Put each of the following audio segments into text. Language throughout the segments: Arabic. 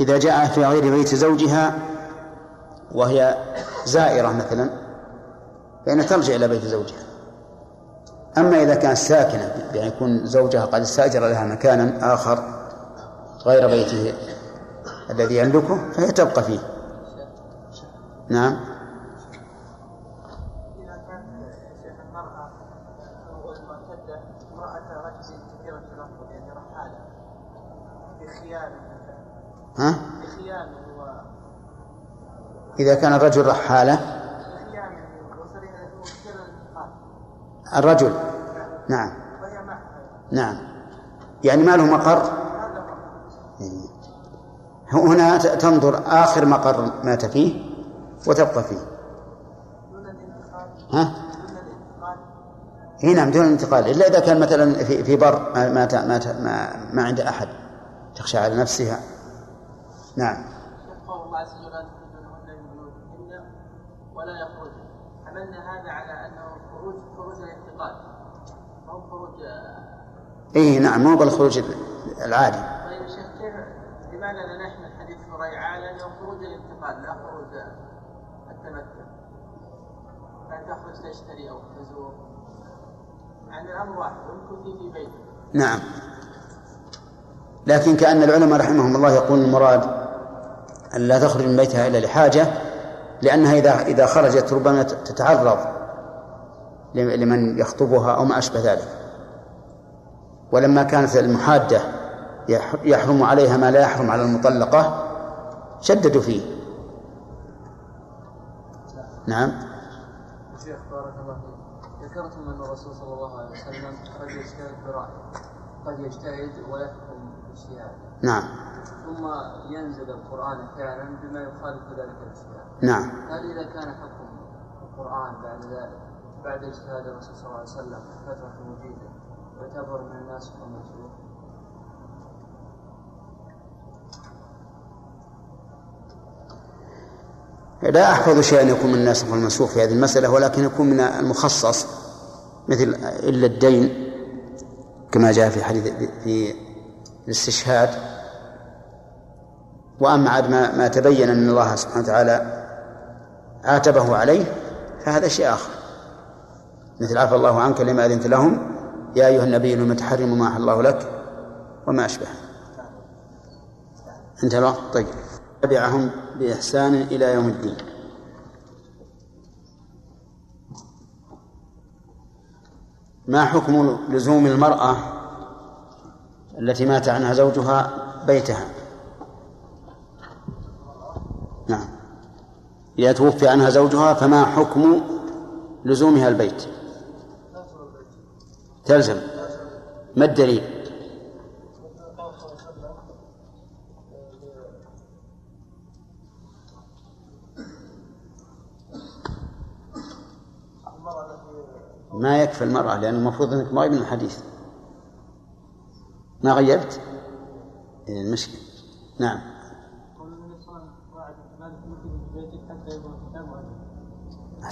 إذا جاء في غير بيت زوجها وهي زائرة مثلا فإنها ترجع إلى بيت زوجها. أما إذا كانت ساكنة يعني يكون زوجها قد استأجر لها مكانا آخر غير بيته الذي يملكه فهي تبقى فيه. نعم. ها؟ إذا كان الرجل رحالة. الرجل. نعم. نعم. يعني ما له مقر؟ هنا تنظر آخر مقر مات فيه وتبقى فيه. ها؟ هنا نعم دون الانتقال إلا إذا كان مثلا في بر ما ما ما, ما عند أحد تخشى على نفسها. نعم. قول الله عز وجل ولا يخرج. حملنا هذا على أنه خروج خروج الانتقال ما هو خروج اي نعم مو بالخروج العادي طيب يا شيخ كيف لماذا لا نحمل حديث على انه خروج الانتقال لا خروج التمتع. كان تخرج تشتري أو تزور؟ يعني الأمر واحد ويمكن في بيته نعم. لكن كأن العلماء رحمهم الله يقول المراد أن لا تخرج من بيتها إلا لحاجة لأنها إذا إذا خرجت ربما تتعرض لمن يخطبها أو ما أشبه ذلك. ولما كانت المحادة يحرم عليها ما لا يحرم على المطلقة شددوا فيه. نعم. شيخ بارك الله فيك. ذكرتم أن الرسول صلى الله عليه وسلم قد يجتهد برأيه قد يجتهد ويحكم باجتهاده نعم. ثم ينزل القرآن أحيانا بما يخالف ذلك الاجتهاد نعم. هل إذا كان حكم القرآن بعد ذلك بعد اجتهاد الرسول صلى الله عليه وسلم فترة مجيدة يعتبر من الناس والمنسوخ؟ لا أحفظ شيئا يكون من الناسخ والمنسوخ في هذه المسألة ولكن يكون من المخصص مثل إلا الدين كما جاء في حديث في الاستشهاد. وأما عاد ما, ما تبين أن الله سبحانه وتعالى عاتبه عليه فهذا شيء آخر. مثل عفى الله عنك لما أذنت لهم يا أيها النبي لم تحرم ما أحل الله لك وما أشبه. انتهى الوقت طيب. تبعهم بإحسان إلى يوم الدين. ما حكم لزوم المرأة التي مات عنها زوجها بيتها؟ إذا توفي عنها زوجها فما حكم لزومها البيت؟ تلزم. ما الدليل؟ ما يكفي المرأة لأن المفروض أنك ما من الحديث ما غيرت؟ إيه، المشكلة. نعم.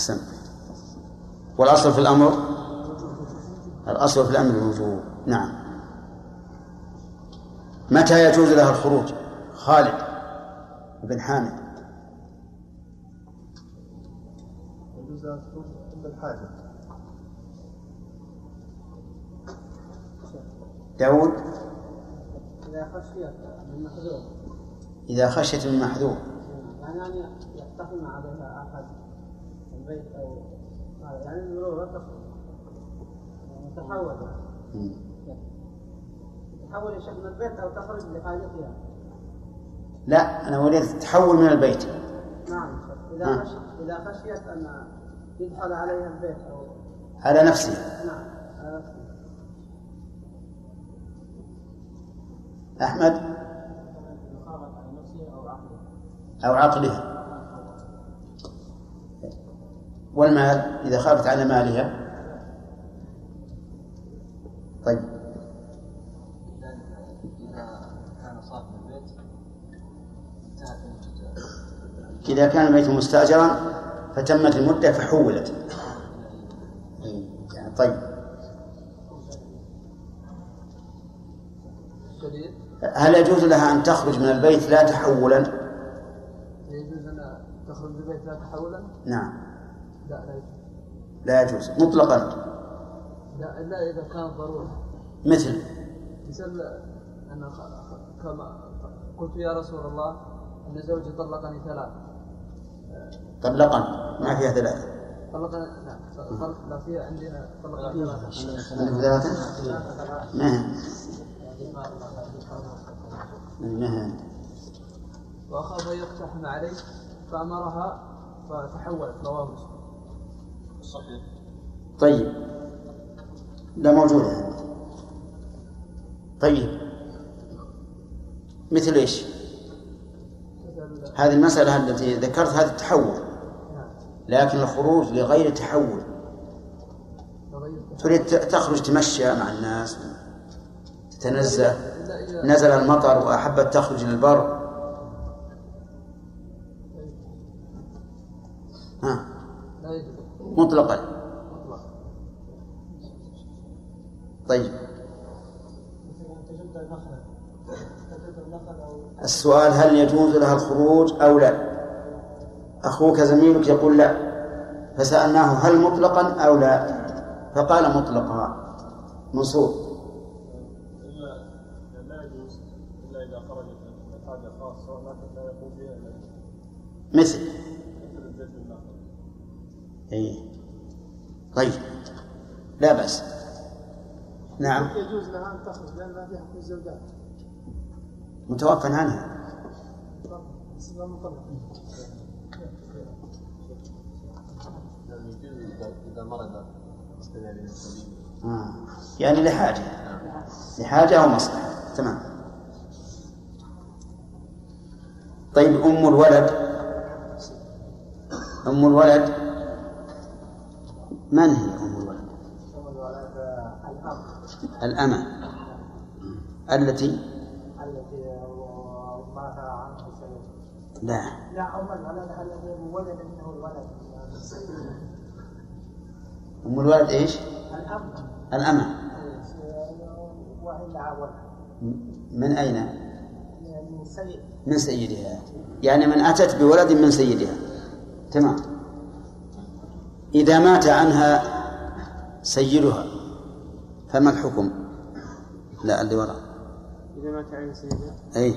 أحسن. والأصل في الأمر؟ الأصل في الأمر الوجوب. نعم. متى يجوز لها الخروج؟ خالد بن حامد. يجوز لها الخروج عند داود؟ إذا خشيت من محذور إذا خشيت من محذور. يعني أن يقتحم عليها أحد. البيت أو يعني يعني تحول. تحول الشيخ من البيت أو تخرج لحاجتها. لا أنا أريد تحول من البيت. نعم. إذا خشيت إذا خشيت أن يدخل عليها البيت أو على نفسها نعم على نفسها أحمد؟ أو عقلها والمال إذا خافت على مالها. طيب. إذا كان البيت مستأجرا فتمت المدة فحولت. يعني طيب. هل يجوز لها أن تخرج من البيت لا تحولا؟ يجوز أن تخرج من البيت لا تحولا؟ نعم. لا لا يجوز. لا يجوز مطلقا. لا إلا إذا كان ضرورة. مثل. مثل خ- كما قلت يا رسول الله أن زوجي طلقني ثلاث طلقا ما فيها ثلاثة. طلقني نعم لا في عندنا طلقني هي ما هي؟ عندي. وأخاف أن يقتحم عليه فأمرها فتحولت رواه مسلم. طيب. لا موجودة عندي طيب. مثل إيش؟ هذه المسألة التي ذكرت هذا التحول. لكن الخروج لغير تحول تريد تخرج تمشى مع الناس تتنزه. نزل المطر وأحبت تخرج للبر ها. مطلقا. مطلق طيب. السؤال هل يجوز لها الخروج أو لا؟ أخوك زميلك يقول لا. فسألناه هل مطلقا أو لا. فقال مطلقا. منصور. إلا لا يجوز إلا إذا خرجت من حاجة خاصة لكن لا يقوم بها إلا مثل مثل الزيت بالنخل أي طيب. لا بأس. نعم. يجوز لها أن تخرج؟ لأن ما فيها حكم الزوجات. متوفى عنها. إذا مرض آه. يعني لحاجة. لحاجة أو مصلحة. تمام. طيب أم الولد. أم الولد. من هي أم الولد؟ الأمة. التي؟ التي مات عنه لا. لا أم الولد الذي ولد منه الولد. أم الولد إيش؟ الأم الأمة. وإلا ولد. من أين؟ من سيدها. يعني من أتت بولد من سيدها. تمام. إذا مات عنها سيدها فما الحكم؟ لا اللي وراء. إذا مات عين سيدها؟ أي.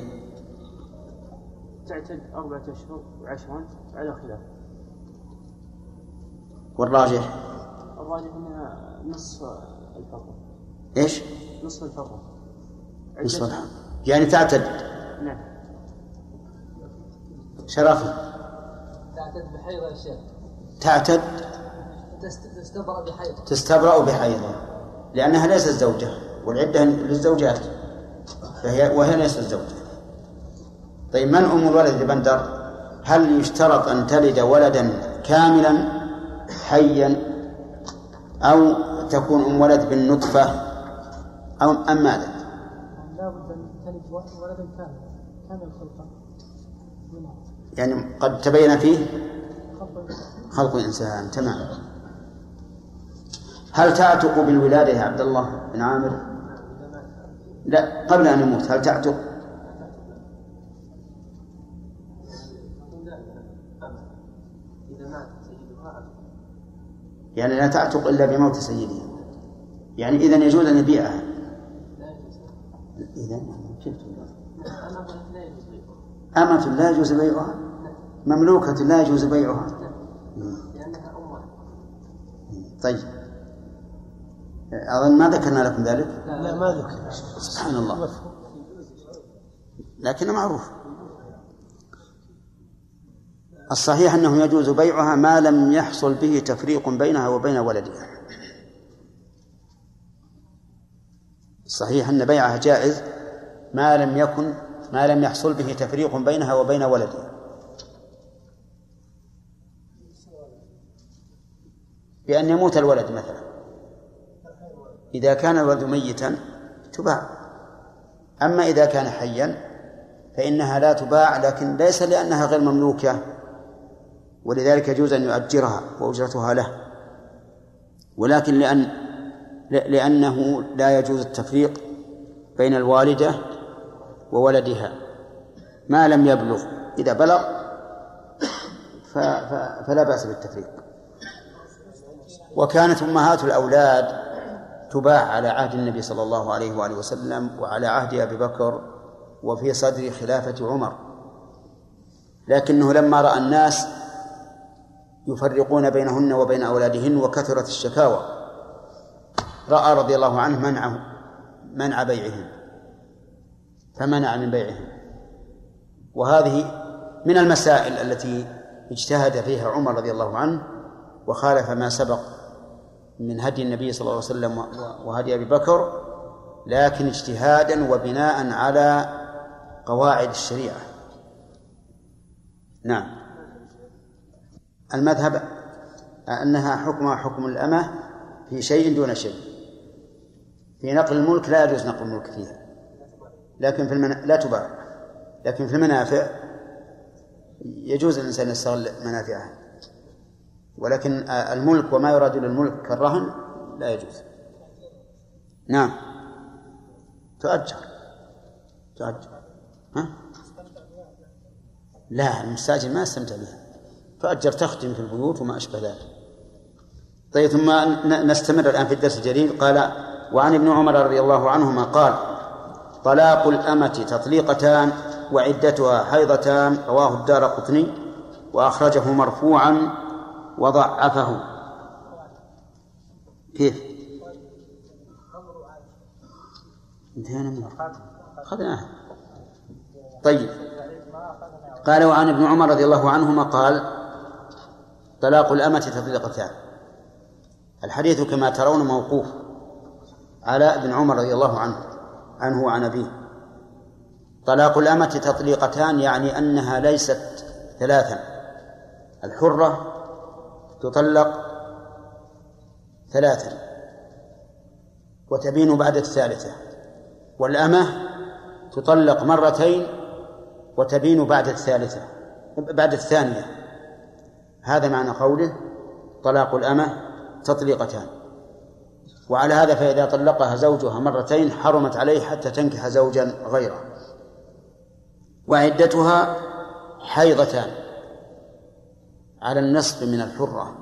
تعتد أربعة أشهر وعشرا على خلاف. والراجح؟ الراجح أنها نصف الحكم إيش؟ نصف الحكم نصف الحق. يعني تعتد؟ نعم. شرفي تعتد بحيض يا شيخ تعتد؟ تستبرأ بحيض تستبرأ بحيضها لأنها ليست زوجة والعدة للزوجات فهي وهي ليست زوجة. طيب من أم الولد بندر؟ هل يشترط أن تلد ولدا كاملا حيا أو تكون أم ولد بالنطفة أو أم ماذا؟ لا بد أن تلد ولد كامل كامل خلقا. يعني قد تبين فيه؟ خلق خلق الإنسان تمام. هل تعتق بالولادة يا عبد الله بن عامر؟ لا قبل أن يموت هل تعتق؟ يعني لا تعتق إلا بموت سيدها. يعني إذا يجوز أن يبيعها. إذا كيف أمة لا يجوز بيعها. مملوكة لا يجوز بيعها. طيب. أظن ما ذكرنا لكم ذلك؟ لا ما ذكر سبحان الله. لكنه معروف. الصحيح أنه يجوز بيعها ما لم يحصل به تفريق بينها وبين ولدها. الصحيح أن بيعها جائز ما لم يكن ما لم يحصل به تفريق بينها وبين ولدها. بأن يموت الولد مثلا. إذا كان الولد ميتا تباع. أما إذا كان حيا فإنها لا تباع لكن ليس لأنها غير مملوكة ولذلك يجوز أن يؤجرها وأجرتها له. ولكن لأن لأنه لا يجوز التفريق بين الوالدة وولدها. ما لم يبلغ إذا بلغ فلا بأس بالتفريق. وكانت أمهات الأولاد تباع على عهد النبي صلى الله عليه وآله وسلم وعلى عهد أبي بكر وفي صدر خلافة عمر. لكنه لما رأى الناس يفرقون بينهن وبين أولادهن وكثرت الشكاوى رأى رضي الله عنه منعه منع بيعهن فمنع من بيعهن وهذه من المسائل التي اجتهد فيها عمر رضي الله عنه وخالف ما سبق من هدي النبي صلى الله عليه وسلم وهدي أبي بكر لكن اجتهادا وبناء على قواعد الشريعة. نعم. المذهب أنها حكمها حكم الأمة في شيء دون شيء. في نقل الملك لا يجوز نقل الملك فيها. لكن في المنا... لا تباع. لكن في المنافع يجوز الإنسان يستغل منافعها ولكن الملك وما يراد للملك كالرهن لا يجوز. نعم. تؤجر. تؤجر. ها؟ لا المستأجر ما يستمتع بها. تؤجر تختم في البيوت وما أشبه ذلك. طيب ثم نستمر الآن في الدرس الجديد. قال وعن ابن عمر رضي الله عنهما قال طلاق الأمة تطليقتان وعدتها حيضتان رواه الدار قطني وأخرجه مرفوعا وضعفه. كيف؟ انتهينا منه. أخذناها طيب. قال وعن ابن عمر رضي الله عنهما قال طلاق الأمة تطليقتان الحديث كما ترون موقوف على ابن عمر رضي الله عنه عنه وعن أبيه. طلاق الأمة تطليقتان يعني أنها ليست ثلاثا. الحرة تطلق ثلاثا وتبين بعد الثالثة والأمة تطلق مرتين وتبين بعد الثالثة بعد الثانية. هذا معنى قوله طلاق الأمة تطليقتان. وعلى هذا فإذا طلقها زوجها مرتين حرمت عليه حتى تنكح زوجا غيره. وعدتها حيضتان. على النصف من الحرة.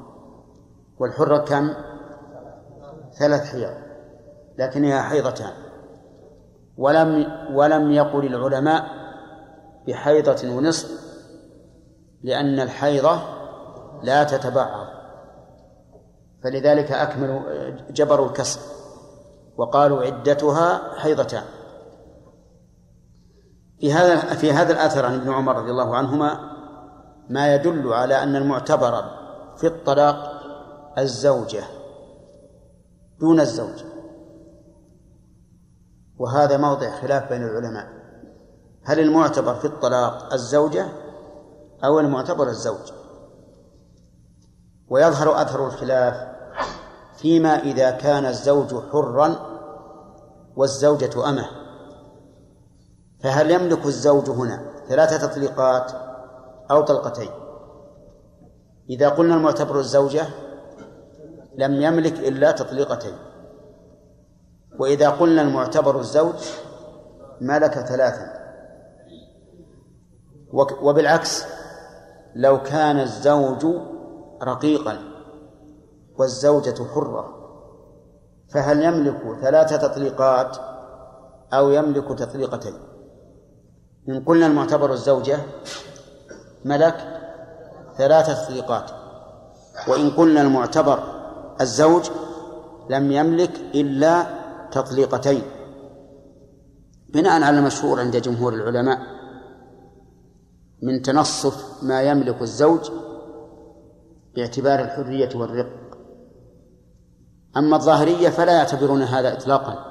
والحرة كم؟ ثلاث حيض لكنها حيضتان. ولم ولم يقل العلماء بحيضة ونصف لأن الحيضة لا تتبعض. فلذلك أكملوا جبروا الكسر وقالوا عدتها حيضتان. في هذا في هذا الأثر عن ابن عمر رضي الله عنهما ما يدل على أن المعتبر في الطلاق الزوجة دون الزوج وهذا موضع خلاف بين العلماء. هل المعتبر في الطلاق الزوجة أو المعتبر الزوج؟ ويظهر أثر الخلاف فيما إذا كان الزوج حرا والزوجة أمة. فهل يملك الزوج هنا ثلاثة تطليقات؟ أو طلقتين. إذا قلنا المعتبر الزوجة لم يملك إلا تطليقتين. وإذا قلنا المعتبر الزوج ملك ثلاثا. وبالعكس لو كان الزوج رقيقا والزوجة حرة فهل يملك ثلاث تطليقات أو يملك تطليقتين؟ إن قلنا المعتبر الزوجة ملك ثلاثة تطليقات وإن قلنا المعتبر الزوج لم يملك إلا تطليقتين. بناء على المشهور عند جمهور العلماء من تنصف ما يملك الزوج باعتبار الحرية والرق. أما الظاهرية فلا يعتبرون هذا إطلاقا.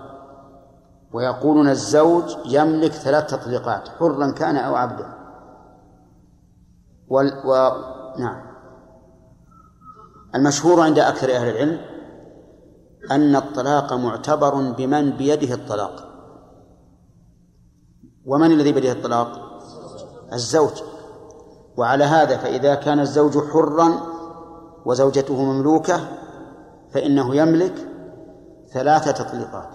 ويقولون الزوج يملك ثلاث تطليقات حرا كان أو عبدا. وال... و... نعم. المشهور عند أكثر أهل العلم أن الطلاق معتبر بمن بيده الطلاق. ومن الذي بيده الطلاق؟ الزوج. وعلى هذا فإذا كان الزوج حرا وزوجته مملوكة فإنه يملك ثلاث تطليقات.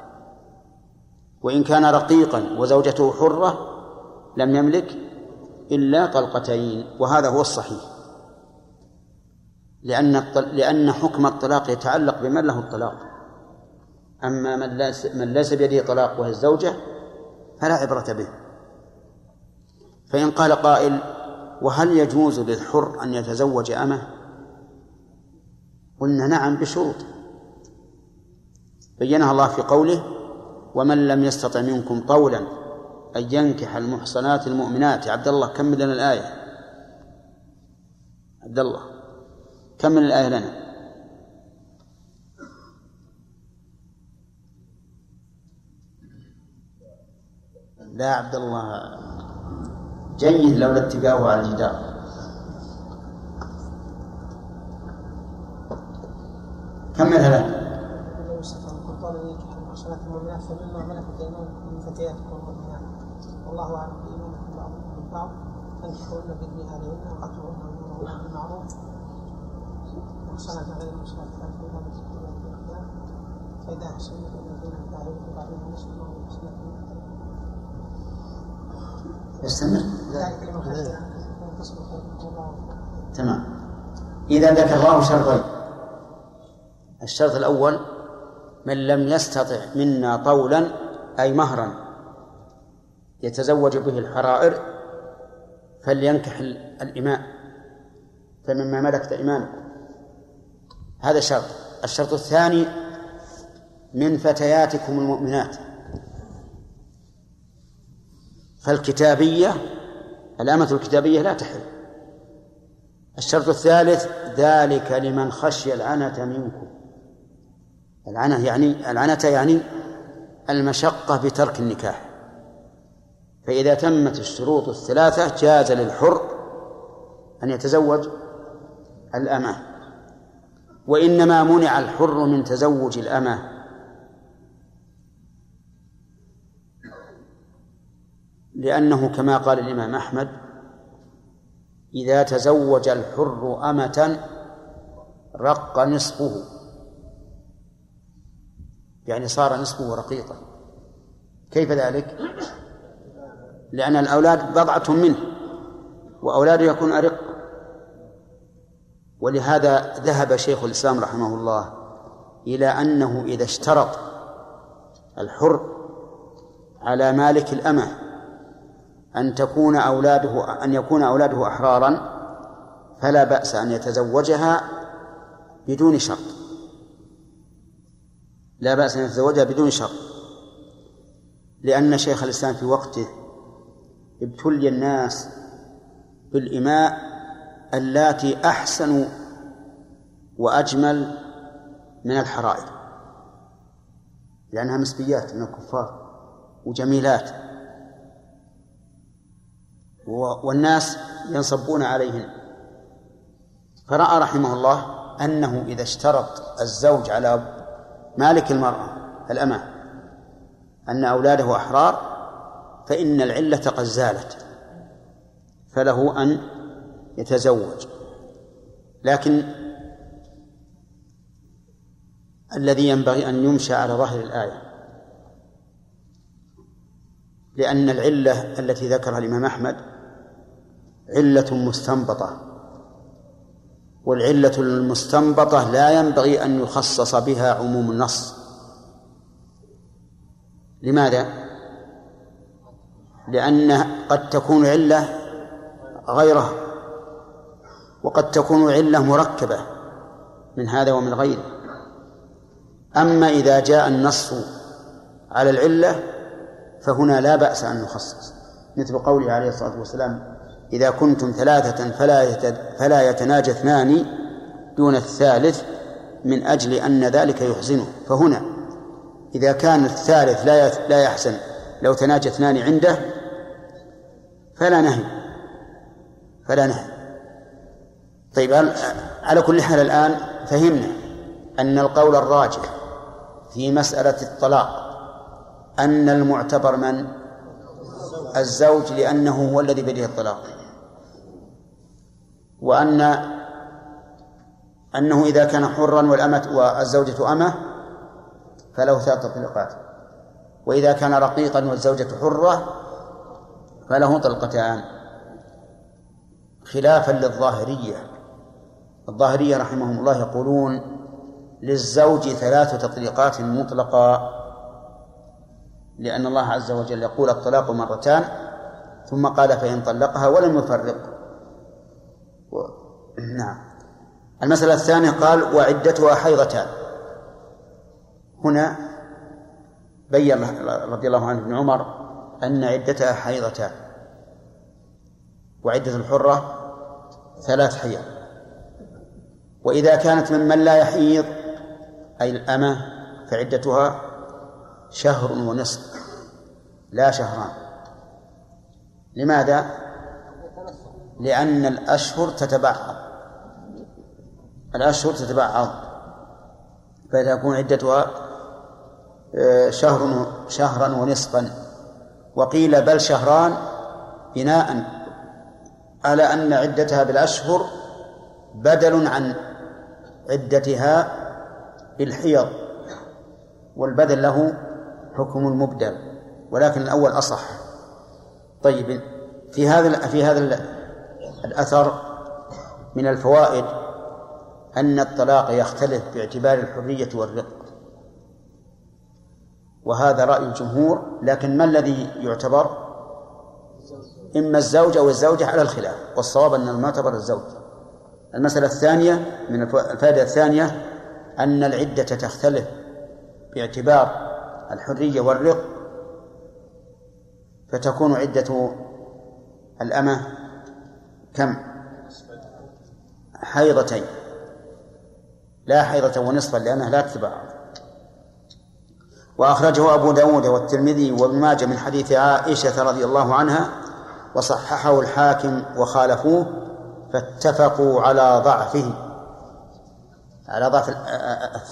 وإن كان رقيقا وزوجته حرة لم يملك إلا طلقتين وهذا هو الصحيح. لأن لأن حكم الطلاق يتعلق بمن له الطلاق. أما من ليس من ليس بيده طلاق وهي الزوجة فلا عبرة به. فإن قال قائل وهل يجوز للحر أن يتزوج أمه؟ قلنا نعم بشروط. بينها الله في قوله ومن لم يستطع منكم طولا أن ينكح المحصنات المؤمنات. يا عبد الله كمل لنا الآية؟ عبد الله كمل الآية لنا؟ لا عبد الله. جيد لولا اتقاؤه على الجدار. كملها استطاع قال ينكح المحصنات المؤمنات فمما ملكت أيمانكم من فتياتكم المؤمنات والله أعلم. بعضكم من بعض فانكحوهن باذن اهلهن وقتلوهن وامروهن بالمعروف محصنات غير المحصنات فاتوا هذا فاذا احسنوا فالذين خشي ان تصبحوا الله تمام. إذا ذكر الله شرطين الشرط الأول من لم يستطع منا طولا أي مهرا. يتزوج به الحرائر فلينكح الإماء فمما ملكت إيمانكم. هذا شرط. الشرط الثاني من فتياتكم المؤمنات. فالكتابية الأمة الكتابية لا تحل. الشرط الثالث ذلك لمن خشي العنة منكم. العنة يعني العنة يعني المشقة بترك النكاح. فإذا تمت الشروط الثلاثة جاز للحر أن يتزوج الأمة. وإنما منع الحر من تزوج الأمة. لأنه كما قال الإمام أحمد إذا تزوج الحر أمة رق نصفه. يعني صار نصفه رقيقا. كيف ذلك؟ لأن الأولاد بضعة منه وأولاده يكون أرق. ولهذا ذهب شيخ الإسلام رحمه الله إلى أنه إذا اشترط الحر على مالك الأمة أن تكون أولاده أن يكون أولاده أحرارا فلا بأس أن يتزوجها بدون شرط. لا بأس أن يتزوجها بدون شرط. لأن شيخ الإسلام في وقته ابتلي الناس بالإماء اللاتي أحسن وأجمل من الحرائر. لأنها مسبيات من الكفار وجميلات. والناس ينصبون عليهن. فرأى رحمه الله أنه إذا اشترط الزوج على مالك المرأة الأمة أن أولاده أحرار فإن العلة قد زالت فله أن يتزوج لكن الذي ينبغي أن يمشى على ظهر الآية لأن العلة التي ذكرها الإمام أحمد علة مستنبطة والعلة المستنبطة لا ينبغي أن يخصص بها عموم النص لماذا؟ لأن قد تكون علة غيرها وقد تكون علة مركبة من هذا ومن غيره أما إذا جاء النص على العلة فهنا لا بأس أن نخصص مثل قوله عليه الصلاة والسلام إذا كنتم ثلاثة فلا فلا يتناجى اثنان دون الثالث من أجل أن ذلك يحزنه. فهنا إذا كان الثالث لا لا يحزن لو تناجى اثنان عنده فلا نهي. فلا نهي. طيب على كل حال الآن فهمنا أن القول الراجح في مسألة الطلاق أن المعتبر من؟ الزوج لأنه هو الذي بيده الطلاق. وأن أنه إذا كان حرا والأمة والزوجة أمة فله ثلاث طلقات. وإذا كان رقيقا والزوجة حرة فله طلقتان. خلافا للظاهرية. الظاهرية رحمهم الله يقولون للزوج ثلاث تطليقات مطلقة لأن الله عز وجل يقول الطلاق مرتان ثم قال فإن طلقها ولم يفرق. و... نعم. المسألة الثانية قال وعدتها حيضتان. هنا بين رضي الله عنه ابن عمر أن عدتها حيضتان. وعدة الحرة ثلاث حيض. وإذا كانت ممن لا يحيض أي الأمة فعدتها شهر ونصف لا شهران. لماذا؟ لأن الأشهر تتبعض الأشهر تتبعض فتكون عدتها آه، شهر شهرا ونصفا. وقيل بل شهران بناء على أن عدتها بالأشهر بدل عن عدتها بالحيض والبدل له حكم المبدل ولكن الأول أصح. طيب في هذا في هذا الأثر من الفوائد أن الطلاق يختلف باعتبار الحرية والرق وهذا رأي الجمهور لكن ما الذي يعتبر؟ إما الزوج أو الزوجة على الخلاف والصواب أن المعتبر الزوج. المسألة الثانية من الفائدة الثانية أن العدة تختلف باعتبار الحرية والرق فتكون عدة الأمة كم؟ حيضتين. لا حيضة ونصفا لأنها لا تتبع وأخرجه أبو داود والترمذي وابن ماجه من حديث عائشة رضي الله عنها وصححه الحاكم وخالفوه فاتفقوا على ضعفه على ضعف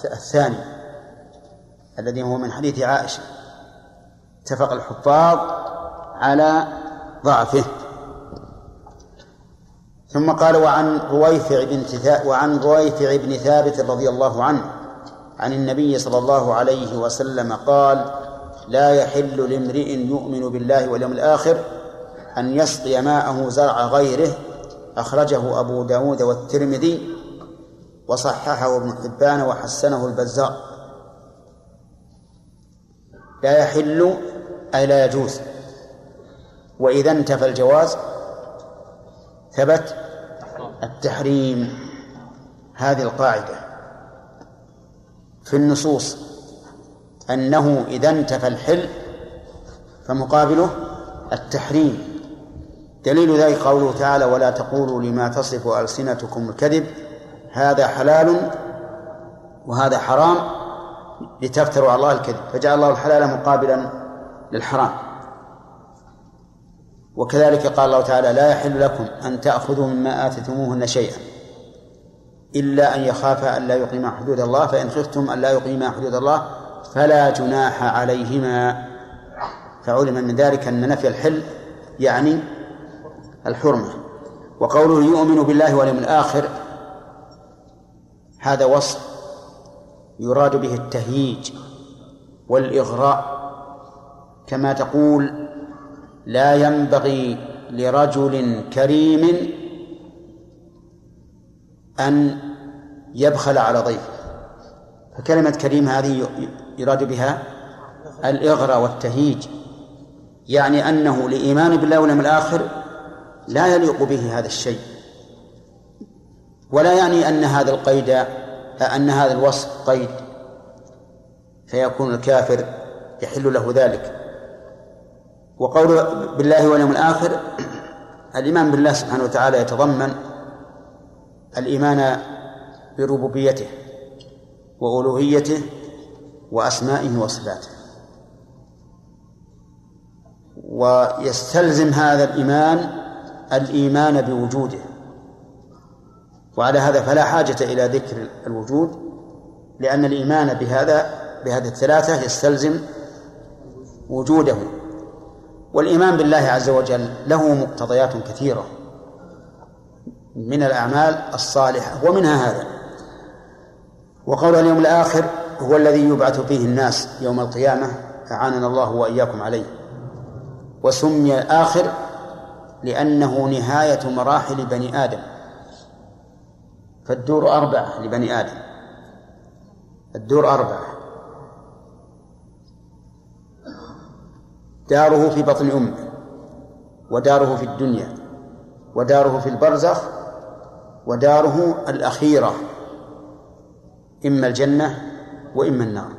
الثاني الذي هو من حديث عائشة. اتفق الحفاظ على ضعفه. ثم قال وعن رويفع بن وعن رويفع بن ثابت رضي الله عنه عن النبي صلى الله عليه وسلم قال لا يحل لامرئ يؤمن بالله واليوم الآخر أن يسقي ماءه زرع غيره. أخرجه أبو داود والترمذي وصححه ابن حبان وحسنه البزار لا يحل أي لا يجوز. وإذا انتفى الجواز ثبت التحريم. هذه القاعدة. في النصوص أنه إذا انتفى الحل فمقابله التحريم. دليل ذلك قوله تعالى ولا تقولوا لما تصف ألسنتكم الكذب هذا حلال وهذا حرام لتفتروا على الله الكذب. فجعل الله الحلال مقابلا للحرام. وكذلك قال الله تعالى لا يحل لكم أن تأخذوا مما آتيتموهن شيئا. إلا أن يخافا أن لا يقيما حدود الله فإن خفتم أن لا يقيما حدود الله فلا جناح عليهما. فعلم من ذلك أن نفي الحل يعني الحرمة. وقوله يؤمن بالله واليوم الآخر هذا وصف يراد به التهييج والإغراء. كما تقول لا ينبغي لرجل كريم أن يبخل على ضيفه. فكلمة كريم هذه يراد بها الإغراء والتهيج يعني أنه لإيمان بالله واليوم الآخر لا يليق به هذا الشيء. ولا يعني أن هذا القيد أن هذا الوصف قيد. فيكون الكافر يحل له ذلك. وقول بالله واليوم الآخر الإيمان بالله سبحانه وتعالى يتضمن الإيمان بربوبيته وألوهيته وأسمائه وصفاته. ويستلزم هذا الإيمان الإيمان بوجوده. وعلى هذا فلا حاجة إلى ذكر الوجود لأن الإيمان بهذا بهذه الثلاثة يستلزم وجوده. والإيمان بالله عز وجل له مقتضيات كثيرة. من الأعمال الصالحة ومنها هذا. وقول اليوم الآخر هو الذي يبعث فيه الناس يوم القيامة أعاننا الله وإياكم عليه. وسمي آخر لأنه نهاية مراحل بني آدم. فالدور أربعة لبني آدم. الدور أربعة. داره في بطن أمه وداره في الدنيا وداره في البرزخ وداره الأخيرة إما الجنة وإما النار.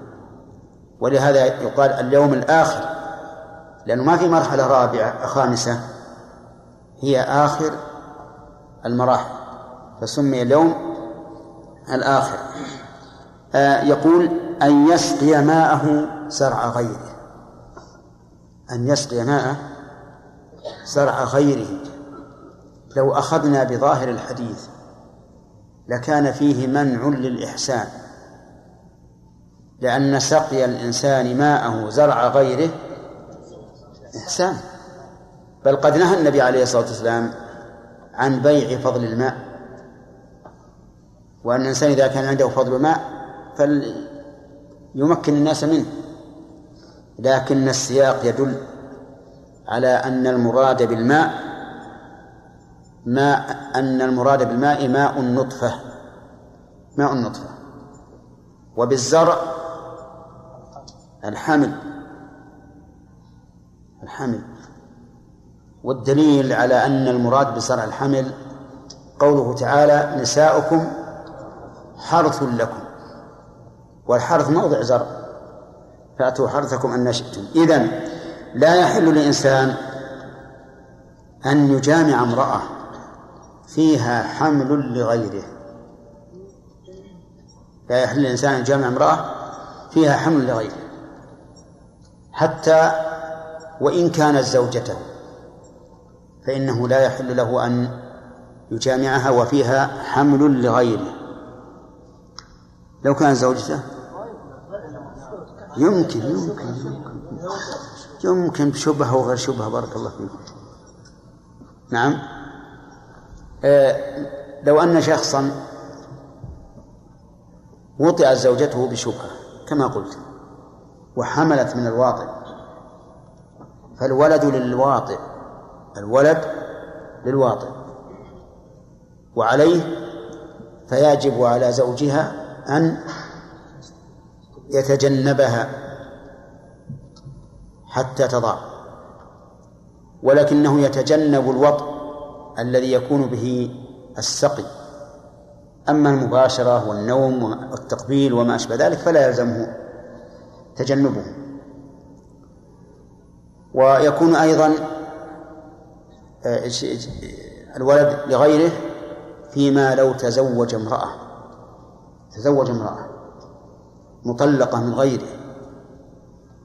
ولهذا يقال اليوم الآخر لأنه ما في مرحلة رابعة خامسة هي آخر المراحل فسمي اليوم الآخر. آه يقول أن يسقي ماءه زرع غيره. أن يسقي ماءه زرع غيره. لو أخذنا بظاهر الحديث لكان فيه منع للإحسان لأن سقي الإنسان ماءه زرع غيره إحسان. بل قد نهى النبي عليه الصلاة والسلام عن بيع فضل الماء وأن الإنسان إذا كان عنده فضل ماء فليمكن الناس منه. لكن السياق يدل على أن المراد بالماء ماء أن المراد بالماء ماء النطفة. ماء النطفة. وبالزرع الحمل. الحمل. والدليل على أن المراد بزرع الحمل قوله تعالى نساؤكم حرث لكم. والحرث موضع زرع. فأتوا حرثكم أن شئتم. إذن لا يحل لإنسان أن يجامع امرأة فيها حمل لغيره. لا يحل للإنسان أن يجامع امرأة فيها حمل لغيره. حتى وإن كانت زوجته فإنه لا يحل له أن يجامعها وفيها حمل لغيره. لو كانت زوجته؟ يمكن يمكن يمكن. يمكن بشبهة وغير شبهة بارك الله فيكم نعم. لو أن شخصا وطئت زوجته بشبهة كما قلت وحملت من الواطئ فالولد للواطئ الولد للواطئ وعليه فيجب على زوجها أن يتجنبها حتى تضع ولكنه يتجنب الوطء الذي يكون به السقي. أما المباشرة والنوم والتقبيل وما أشبه ذلك فلا يلزمه تجنبه. ويكون أيضا آه، الولد لغيره فيما لو تزوج امرأة. تزوج امرأة مطلقة من غيره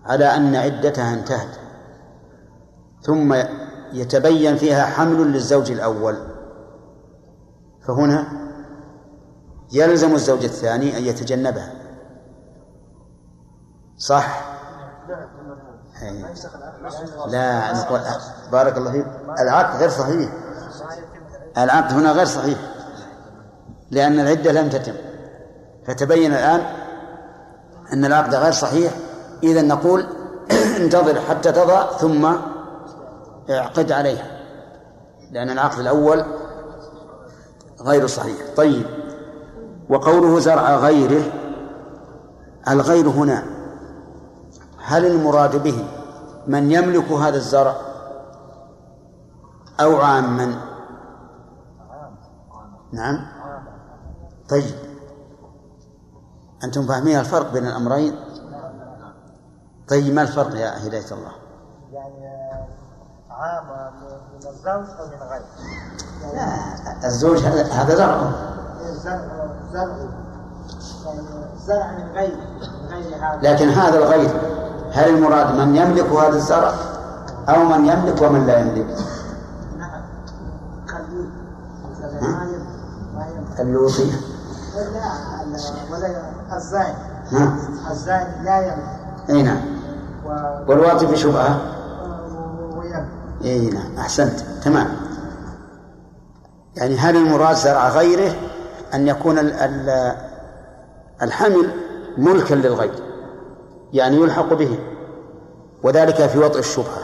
على أن عدتها انتهت. ثم يتبين فيها حمل للزوج الأول. فهنا يلزم الزوج الثاني أن يتجنبها. صح؟ لا نقول بارك الله فيك. العقد غير صحيح. العقد هنا غير صحيح. لأن العدة لم تتم. فتبين الآن أن العقد غير صحيح. إذا نقول انتظر حتى تضع ثم اعقد عليها لأن العقد الأول غير صحيح. طيب وقوله زرع غيره الغير هنا هل المراد به من يملك هذا الزرع أو عاما؟ نعم. طيب أنتم فاهمين الفرق بين الأمرين؟ طيب ما الفرق يا هداية الله؟ يعني من الزوج أو من غيره؟ لا الزوج هذا زرع. زرع زرع. يعني زرع من غيره من غير هذا. لكن هذا الغير هل المراد من يملك هذا الزرع أو من يملك ومن لا يملك؟ نعم. اللوطي. لا ولا الزاني الزاني لا يملك. أي نعم. والواطي في ويملك اي نعم أحسنت تمام. يعني هل المراد زرع غيره أن يكون ال- ال- الحمل ملكا للغير يعني يلحق به وذلك في وطء الشبهة؟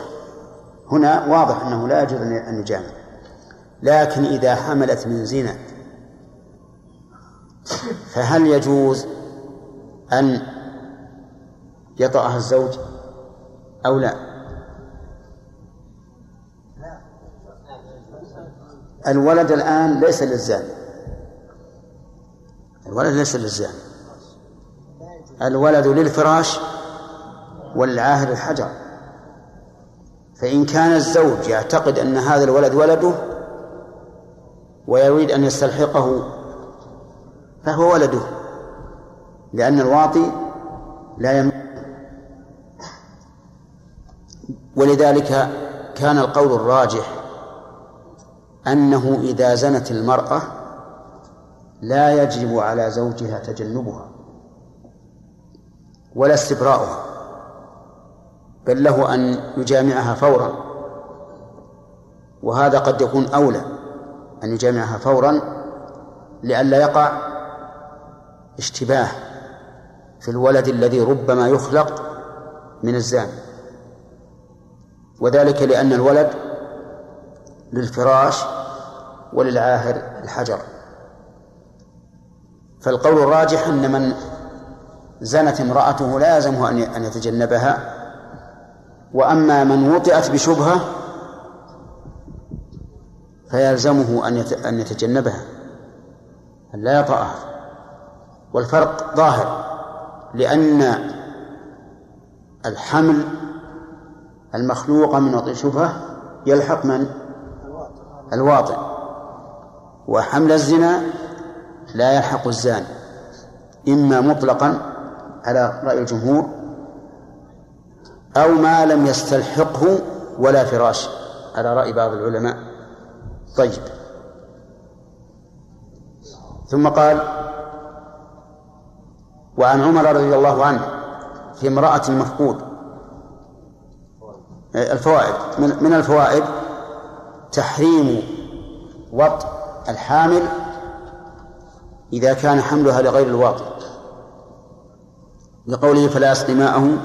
هنا واضح أنه لا يجوز أن يجامع لكن إذا حملت من زنا فهل يجوز أن يطأها الزوج أو لا؟ الولد الآن ليس للزاني. الولد ليس للزاني. الولد للفراش والعاهر الحجر. فإن كان الزوج يعتقد أن هذا الولد ولده ويريد أن يستلحقه فهو ولده لأن الواطي لا يم ولذلك كان القول الراجح أنه إذا زنت المرأة لا يجب على زوجها تجنبها ولا استبراؤها بل له أن يجامعها فورا وهذا قد يكون أولى أن يجامعها فورا لئلا يقع اشتباه في الولد الذي ربما يخلق من الزاني وذلك لأن الولد للفراش وللعاهر الحجر. فالقول الراجح أن من زنت امرأته لا يلزمه أن يتجنبها. وأما من وطئت بشبهة فيلزمه أن أن يتجنبها أن لا يطأها. والفرق ظاهر لأن الحمل المخلوق من وطئ شبهة يلحق من؟ الواطئ. وحمل الزنا لا يلحق الزاني إما مطلقا على رأي الجمهور أو ما لم يستلحقه ولا فراش على رأي بعض العلماء. طيب. ثم قال وعن عمر رضي الله عنه في امرأة مفقود. الفوائد من الفوائد تحريم وطء الحامل إذا كان حملها لغير الواطئ لقوله فلا يسقي ماءه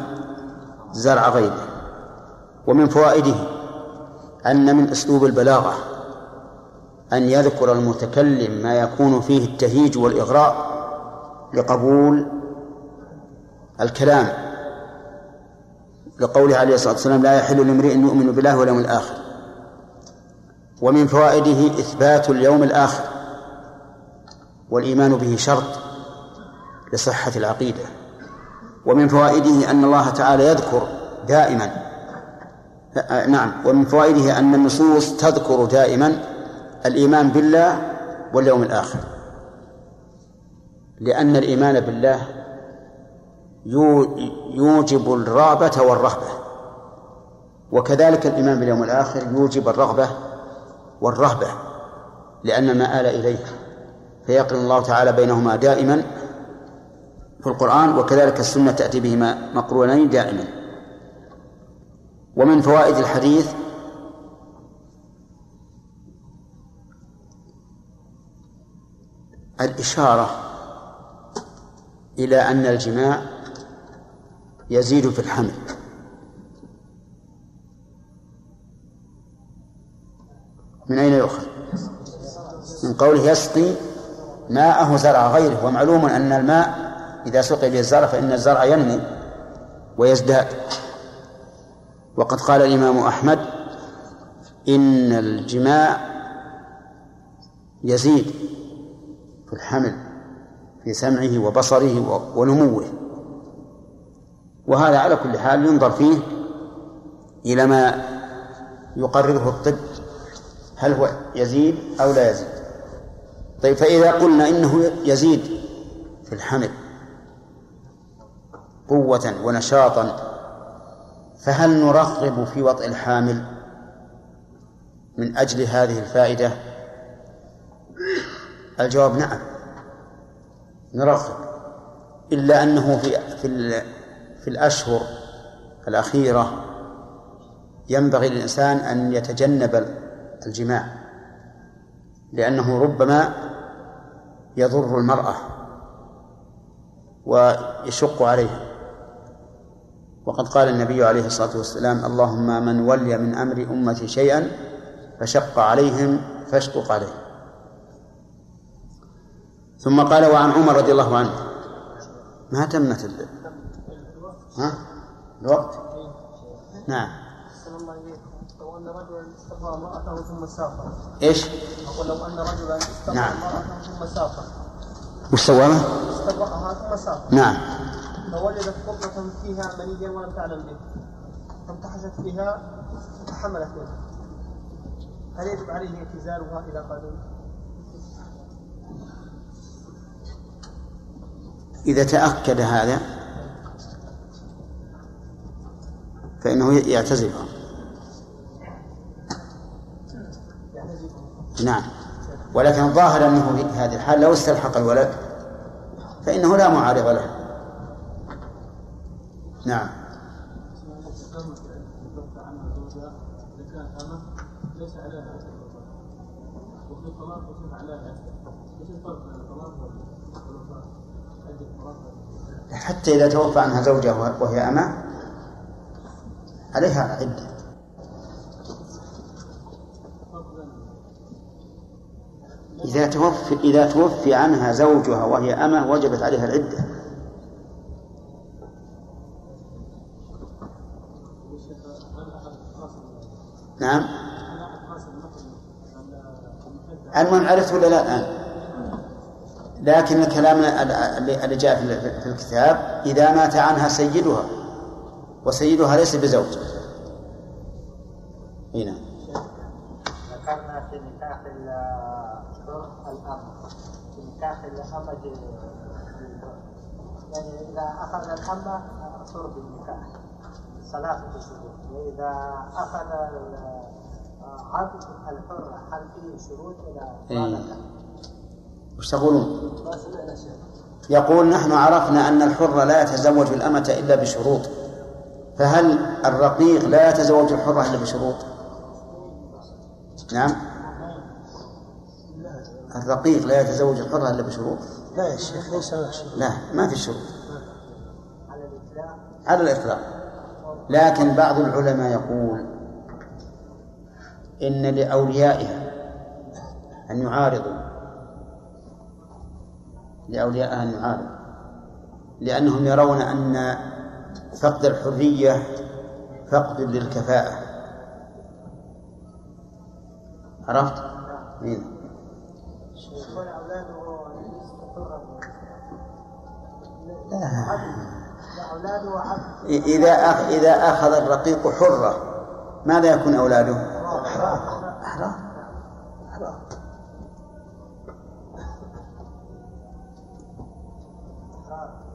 زرع غيره ومن فوائده أن من أسلوب البلاغة أن يذكر المتكلم ما يكون فيه التهيج والإغراء لقبول الكلام لقوله عليه الصلاة والسلام لا يحل لامرئ يؤمن بالله واليوم الآخر. ومن فوائده إثبات اليوم الآخر والإيمان به شرط لصحة العقيدة. ومن فوائده أن الله تعالى يذكر دائما. نعم ومن فوائده أن النصوص تذكر دائما الإيمان بالله واليوم الآخر. لأن الإيمان بالله يوجب الرغبة والرهبة. وكذلك الإيمان باليوم الآخر يوجب الرغبة والرهبة لأن ما آل إليه فيقرن الله تعالى بينهما دائما في القرآن وكذلك السنة تأتي بهما مقرونين دائما. ومن فوائد الحديث الإشارة إلى أن الجماع يزيد في الحمل. من أين يؤخذ؟ من قوله يسقي ماءه زرع غيره ومعلوم أن الماء إذا سقي به الزرع فإن الزرع ينمو ويزداد وقد قال الإمام أحمد إن الجماع يزيد في الحمل في سمعه وبصره ونموه وهذا على كل حال ينظر فيه إلى ما يقرره الطب هل هو يزيد أو لا يزيد؟ طيب فإذا قلنا إنه يزيد في الحمل قوة ونشاطا فهل نرغب في وطئ الحامل من أجل هذه الفائدة؟ الجواب نعم نرغب إلا أنه في في في الأشهر الأخيرة ينبغي للإنسان أن يتجنب الجماع لأنه ربما يضر المرأة ويشق عليها. وقد قال النبي عليه الصلاة والسلام اللهم من ولي من أمر أمتي شيئا فشق عليهم فاشقق عليه. ثم قال وعن عمر رضي الله عنه. ما تمت ال... ها؟ الوقت. نعم. أن رجلا استقى امراته ثم سافر إيش؟ أقول لو أن رجلا استقى نعم. امراته ثم سافر وش سوى استبرأها ثم سافر نعم. فوجدت قطة فيها منيا ولم تعلم به. فامتحشت فيها فتحملت منه هل يجب عليه اعتزالها إذا قادم؟ إذا تأكد هذا فإنه يعتزلها. نعم. ولكن الظاهر أنه في هذه الحال لو استلحق الولد فإنه لا معارض له. نعم. حتى إذا توفى عنها زوجها وهي أمة عليها عدة. إذا توفي إذا توفي عنها زوجها وهي أمة وجبت عليها العدة. نعم. المهم عرفت ولا لا الآن؟ لكن الكلام اللي جاء في الكتاب إذا مات عنها سيدها وسيدها ليس بزوج. هنا الأمة يعني إذا أخذ الأمة حر بالنكاح ثلاثة شروط وإذا أخذ العبد الحر هل فيه شروط ولا إيه. وش تقولون؟ ما سمعنا شيء. يقول نحن عرفنا أن الحر لا يتزوج الأمة إلا بشروط. فهل الرقيق لا يتزوج الحرة إلا بشروط؟ نعم. الرقيق لا يتزوج الحرة إلا بشروط؟ لا يا شيخ ليس لا ما في شروط. على الإطلاق. على الإطلاق. لكن بعض العلماء يقول إن لأوليائها أن يعارضوا. لأوليائها أن يعارضوا. لأنهم يرون أن فقد الحرية فقد للكفاءة. عرفت؟ مين؟ يكون أولاده حرا لا. لا أولاده عبد إذا أخ إذا أخذ الرقيق حرة ماذا يكون أولاده؟ أحرار أحرار أحرار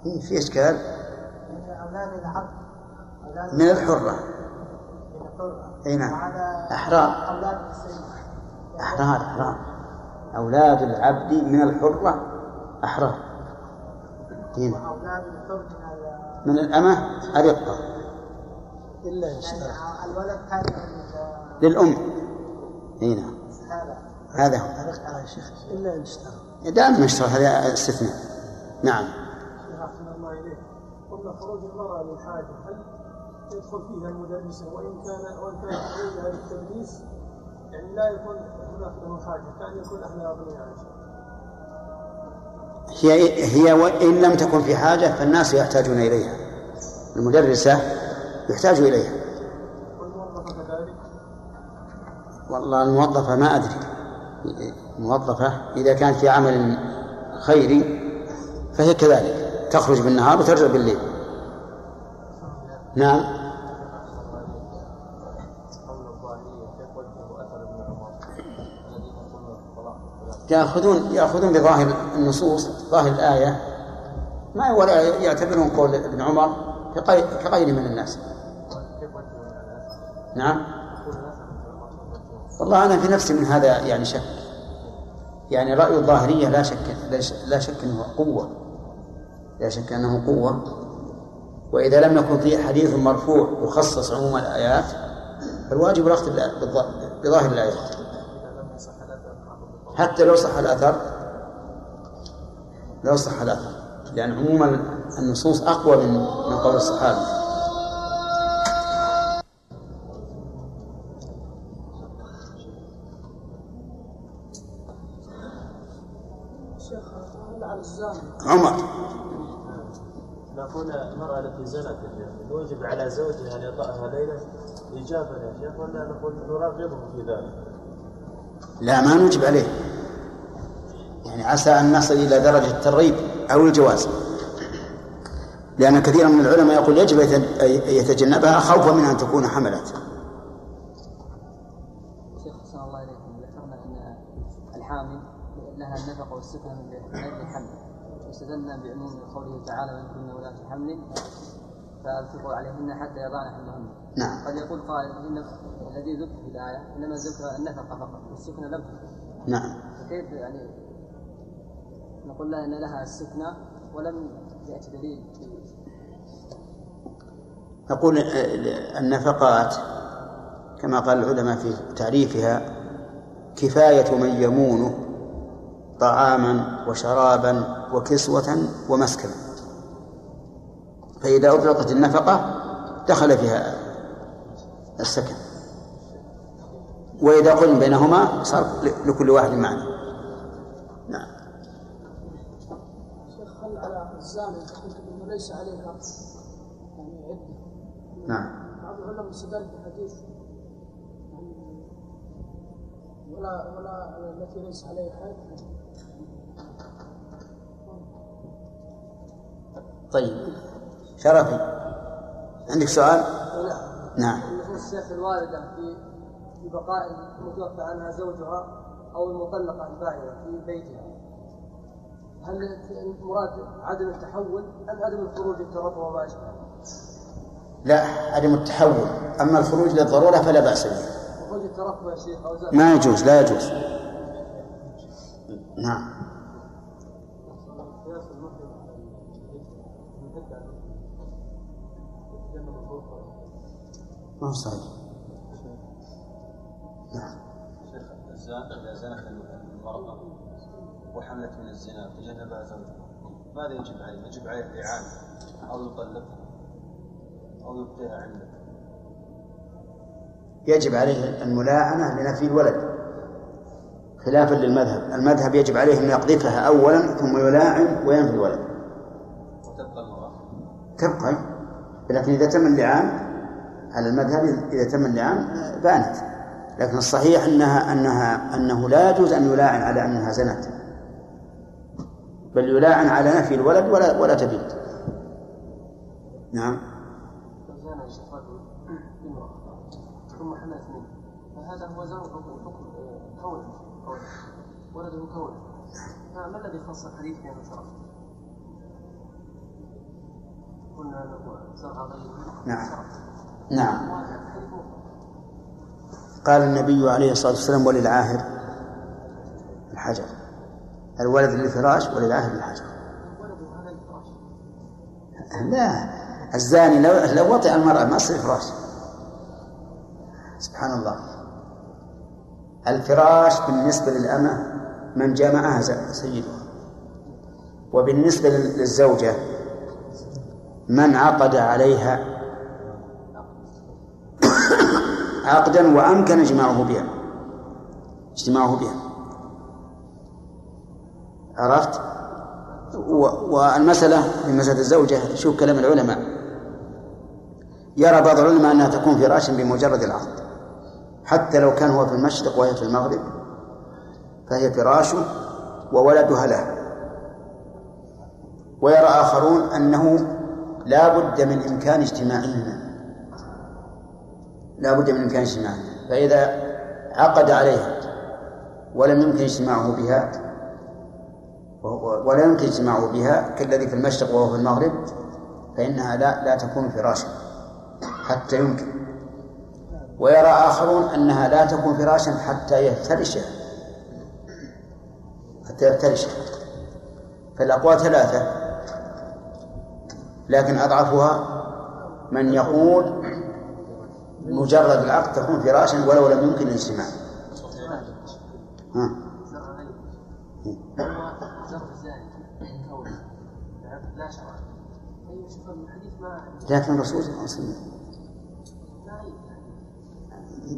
إيه، في إشكال من أولاد العبد أولاد من الحرة. أي نعم. أحرار أحرار أحرار أولاد العبد من الحرة أحرار هنا من ال- من الأمة أرقة إلا يعني الولد تابع لل- للأم هنا هذا. هذا هو. الله يا شيخ. إلا إن اشترى دائما اشترى هذا استثناء. نعم. أحسن الله إليك. قبل خروج المرأة للحاجة هل يدخل فيها المدرسة وإن كان وإن كانت خروجها للتدريس يعني لا يكون هناك له حاجة كأن يكون أهلها أغنياء هي هي وإن لم تكن في حاجة فالناس يحتاجون إليها. المدرسة يحتاج إليها. والله الموظفة ما أدري. الموظفة إذا كانت في عمل خيري فهي كذلك. تخرج بالنهار وترجع بالليل. نعم. يأخذون يأخذون بظاهر النصوص ظاهر الآية. ما ولا يعتبرون قول ابن عمر كغير- كغيره من الناس. نعم. والله أنا في نفسي من هذا يعني شك. يعني رأي الظاهرية لا شك لا شك أنه قوة. لا شك أنه قوة. وإذا لم يكن فيه حديث مرفوع يخصص عموم الآيات فالواجب الأخذ بظاهر الآيات حتى لو صح الأثر لو صح الأثر. لأن يعني عموما النصوص أقوى من من قول الصحابة. عمر. نقول المرأة التي زنت الواجب على زوجها أن يطأها ليلة إجابة يا شيخ ولا نقول نراغبه في ذلك؟ لا ما نوجب عليه. يعني عسى أن نصل إلى درجة الترغيب أو الجواز. لأن كثيرا من العلماء يقول يجب أن يتجنبها خوفا من أن تكون حملت شيخ أحسن الله إليكم ذكرنا أن الحامل لها النفقة والسكنة من غير الحمل واستدلنا بعموم قوله تعالى وإن كن ولاة حمل فأنفقوا عليهن حتى يضعن حملهن. نعم. قد يقول قائل إن الذي ذكر في الآية إنما ذكر النفقة فقط والسكنة لم نعم. فكيف يعني نقول لها إن لها السكنى ولم ياتي دليل؟ نقول النفقات كما قال العلماء في تعريفها كفاية من يمونه طعاما وشرابا وكسوة ومسكنا. فإذا أطلقت النفقة دخل فيها السكن. وإذا قلنا بينهما صار لكل واحد معنى. نعم. شيخ هل على الزاني انه ليس عليها يعني عدة. نعم. بعض العلماء استدل بحديث يعني ولا ولا التي ليس عليها حد. طيب. شرفي. عندك سؤال؟ نعم. النصوص الشيخ الواردة في في بقاء المتوفى عنها زوجها أو المطلقة البائنة في بيتها. هل المراد عدم التحول أم عدم الخروج للتربع وما أشبه؟ لا عدم التحول. أما الخروج للضرورة فلا بأس به. خروج يا شيخ ما يجوز لا يجوز. نعم. ما هو صحيح. نعم. شيخ إذا زنت المرأة وحملت من الزنا تجنبها زوجها. ماذا يجب عليه؟ يجب عليه الإعانة أو يطلقها أو يبقيها عنده يجب عليه الملاعنة لنفي الولد. خلافا للمذهب. المذهب يجب عليه أن يقذفها أولا ثم يلاعن وينفي الولد. وتبقى المرأة. تبقى. لكن إذا تم اللعان على المذهب إذا تم اللعان بانت. لكن الصحيح أنها أنها أنه لا يجوز أن يلاعن على أنها زنت. بل يلاعن على نفي الولد ولا ولا تبيت. نعم. ثم حملت منه فهذا هو زوج حكم كون. كون. ولده كون. فما الذي خص الحديث بأنه شرف؟ قلنا أنه زرع غيره. نعم. نعم. قال النبي عليه الصلاة والسلام وللعاهر الحجر. الولد للفراش وللعاهر الحجر. لا الزاني لو لو وطئ المرأة ما يصير فراش سبحان الله. الفراش بالنسبة للأمة من جامعها سيدها وبالنسبة لل- للزوجة من عقد عليها عقدا وأمكن اجماعه بها. اجتماعه بها. عرفت؟ والمسألة في مسألة الزوجة شوف كلام العلماء. يرى بعض العلماء أنها تكون فراشا بمجرد العقد. حتى لو كان هو في المشرق وهي في المغرب فهي فراشه وولدها له. ويرى آخرون أنه لا بد من إمكان اجتماعهما. لا بد من إمكان اجتماعهما فإذا عقد عليها ولم يمكن اجتماعه بها ولا يمكن اجتماعه بها كالذي في المشرق وهو في المغرب فإنها لا لا تكون فراشا حتى يمكن. ويرى آخرون أنها لا تكون فراشا حتى يفترشها حتى يفترشها فالأقوال ثلاثة لكن أضعفها من يقول مجرد العقد تكون فراشا ولو لم يمكن الاجتماع ها. الحديث لكن الرسول صلى الله عليه وسلم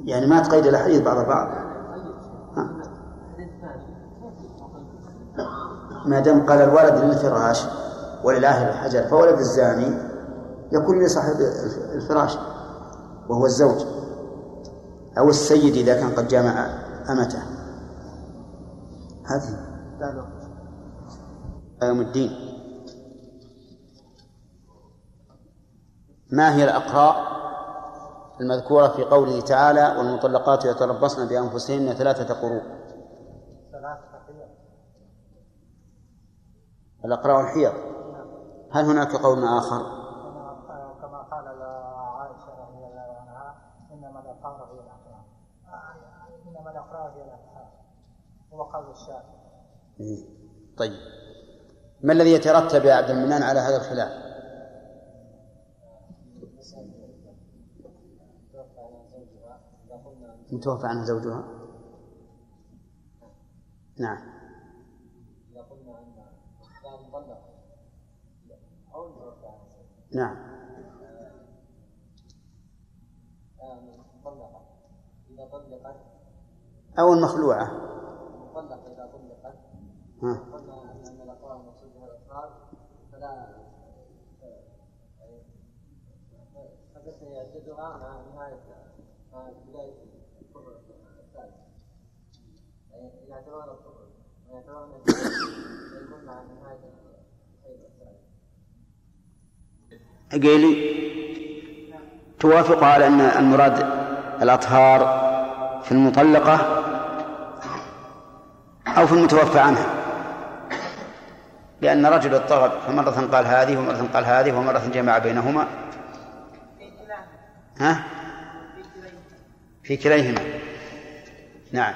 يعني ما تقيد الأحاديث بعض يقيد؟ ما دام قال الولد للفراش وللآهل الحجر فولد الزاني يكون لصاحب الفراش وهو الزوج أو السيد إذا كان قد جامع أمته. هذه. يوم الدين. ما هي الأقراء المذكورة في قوله تعالى والمطلقات يتربصن بأنفسهن ثلاثة قروء الأقراء الحيض هل هناك قول آخر؟ كما قال عائشة رضي الله عنها إنما الأقراء هي الأقراء إنما الأقراء هي الأقراء هو قول الشافعي. طيب. ما الذي يترتب يا عبد المنان على هذا الخلاف؟ متوفى عنها زوجها. نعم. نعم. طلقت. أو المخلوعة ها. قيلي توافق على أن المراد الأطهار في المطلقة أو في المتوفى عنها لأن رجل اضطرب فمرة قال هذه ومرة قال هذه ومرة جمع بينهما. ها؟ في كليهما. نعم.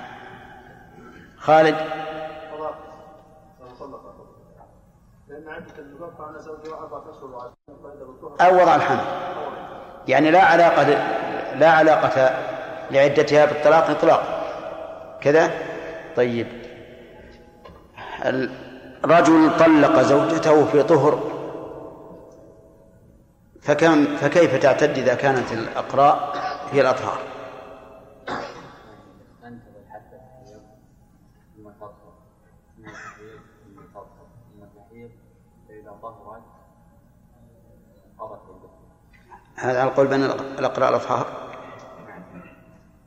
خالد؟ أو وضع الحمل. يعني لا علاقة لا علاقة لعدتها بالطلاق إطلاقا كذا؟ طيب. الرجل طلق زوجته في طهر. فكم فكيف تعتد إذا كانت الأقراء هي الأطهار؟ هذا على القول بين الأقراء الأطهار؟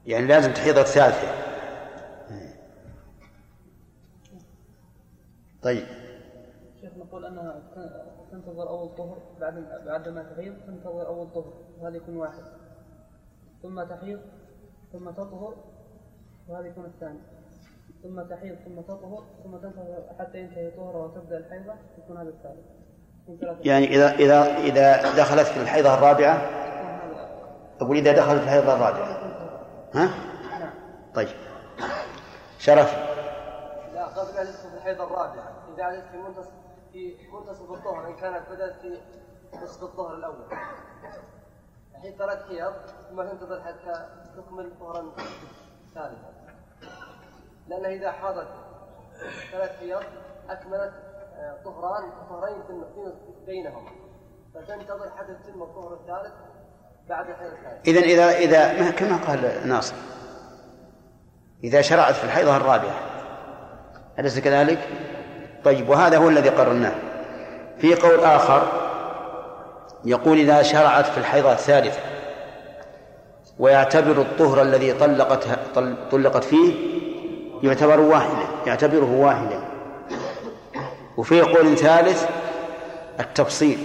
يعني لازم تحيض الثالثة. طيب. شيخ نقول انها تنتظر أول طهر بعد بعد ما تحيض تنتظر أول طهر وهذا يكون واحد. ثم تحيض ثم تطهر وهذا يكون الثاني. ثم تحيض ثم تطهر ثم تنتظر حتى ينتهي طهرها وتبدأ الحيضة يكون هذا الثالث. يعني إذا إذا إذا دخلت في الحيضة الرابعة؟ أقول إذا دخلت في الحيضة الرابعة؟ ها؟ نعم. طيب. شرف. قبل تدخل في الحيض الرابعة إذا عادت في منتصف في منتصف الظهر إن كانت بدأت في نصف الظهر الأول. الحين ثلاث حيض ثم تنتظر حتى تكمل ظهرا ثالثا لانها إذا حاضت ثلاث حيض أكملت آه، طهران طهرين في- بينهم فتنتظر حتى تتم الظهر الثالث بعد الحيض الثالث إذا إذا إذا ما كما قال ناصر إذا شرعت في الحيضة الرابعة أليس كذلك؟ طيب وهذا هو الذي قررناه. في قول آخر يقول إذا شرعت في الحيضة الثالثة ويعتبر الطهر الذي طلقتها طل- طلقت فيه يعتبر واحدا يعتبره واحدا وفي قول ثالث التفصيل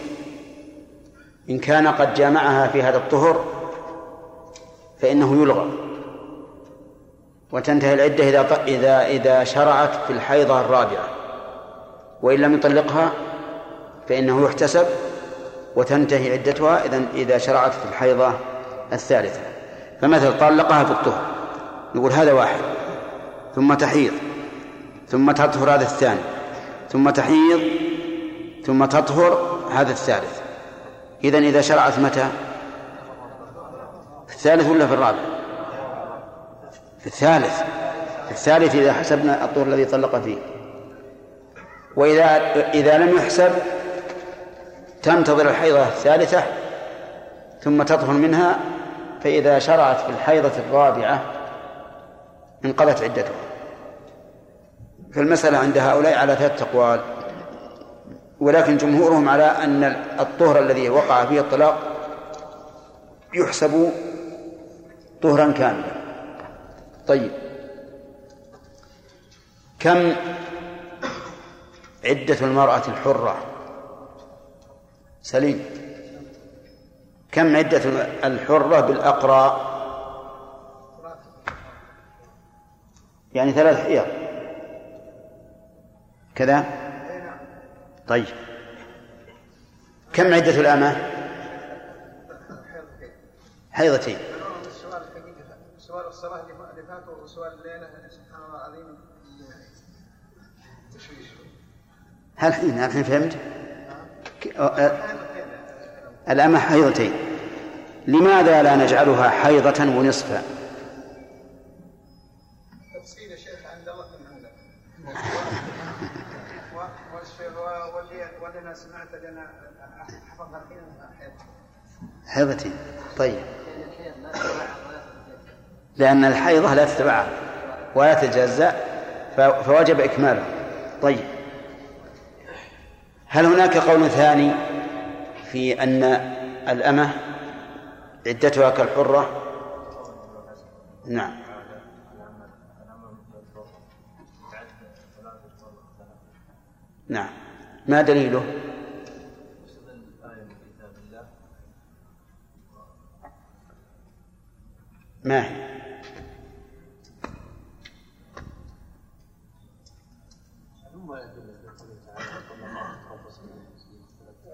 إن كان قد جامعها في هذا الطهر فإنه يلغى. وتنتهي العدة إذا إذا إذا شرعت في الحيضة الرابعة. وإن لم يطلقها فإنه يحتسب وتنتهي عدتها إذا إذا شرعت في الحيضة الثالثة. فمثل طلقها في الطهر نقول هذا واحد. ثم تحيض ثم تطهر هذا الثاني. ثم تحيض ثم تطهر هذا الثالث. إذا إذا شرعت متى؟ في الثالث ولا في الرابع؟ في الثالث في الثالث إذا حسبنا الطهر الذي طلق فيه. وإذا إذا لم يحسب تنتظر الحيضة الثالثة ثم تطهر منها فإذا شرعت في الحيضة الرابعة انقضت عدتها. فالمسألة عند هؤلاء على ثلاثة أقوال. ولكن جمهورهم على أن الطهر الذي وقع فيه الطلاق يحسب طهرا كاملا. طيب. كم عدة المرأة الحرة؟ سليم. كم عدة الحرة بالأقرى؟ يعني ثلاث حيض. كذا؟ طيب. كم عدة الأمة؟ حيضتين. الصلاة اللي فات وسؤال الليلة سبحان الله العظيم تشويش هل الحين الحين فهمت؟ الأمة حيضتين. لماذا لا نجعلها حيضة ونصفا؟ تفصيل شيخ عند الله من عندك. والشيخ أنا سمعت لنا حفظها حيض حيضتين. طيب. لأن الحيضة لا تتبعها ولا تتجزأ فوجب إكمالها طيب. هل هناك قول ثاني في أن الأمة عدتها كالحرة؟ نعم. نعم. ما دليله؟ ما هي؟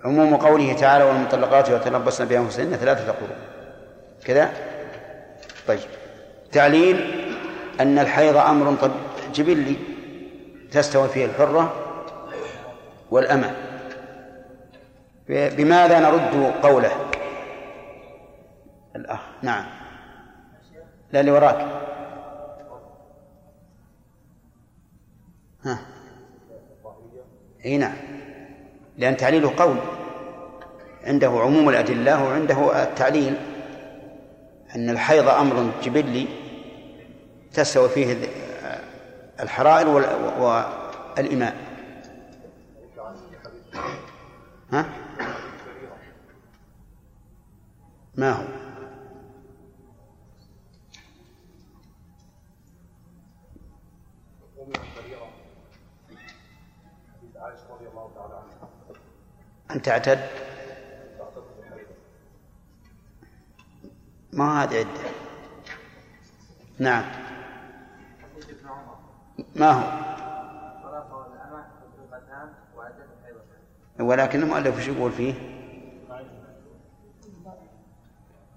عموم قوله تعالى والمطلقات يتربصن بأنفسهن ثلاثة قروء كذا؟ طيب. تعليل أن الحيض أمر جبلي تستوي فيه الحرة والأمة. بماذا نرد قوله؟ الأخ. نعم. لا اللي وراك. ها. إي نعم. لأن تعليله قول عنده عموم الأدلة وعنده التعليل أن الحيض أمر جبلي تستوي فيه الحرائر والإماء ها؟ ما هو؟ أن تعتد ما هذه عدة نعم. ما هو؟ ولكن المؤلف وش يقول فيه؟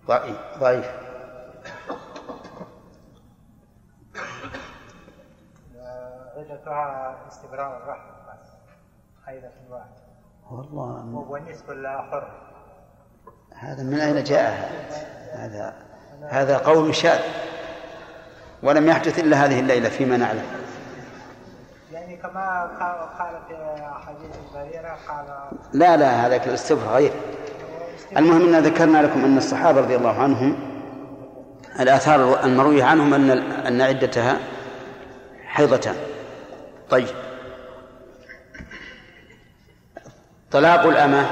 ضعيف. ضعيف. عدتها استمرار الرحم بس. حيضة واحد والله وبالنسبة للحر هذا من أين جاء هذا هذا قول شاذ. ولم يحدث إلا هذه الليلة فيما نعلم. يعني كما قال في حديث البريرة قال لا لا هذا الاستفراغ غير. المهم أن ذكرنا لكم أن الصحابة رضي الله عنهم الآثار المروية عنهم أن أن عدتها حيضتان. طيب. طلاق الأمة.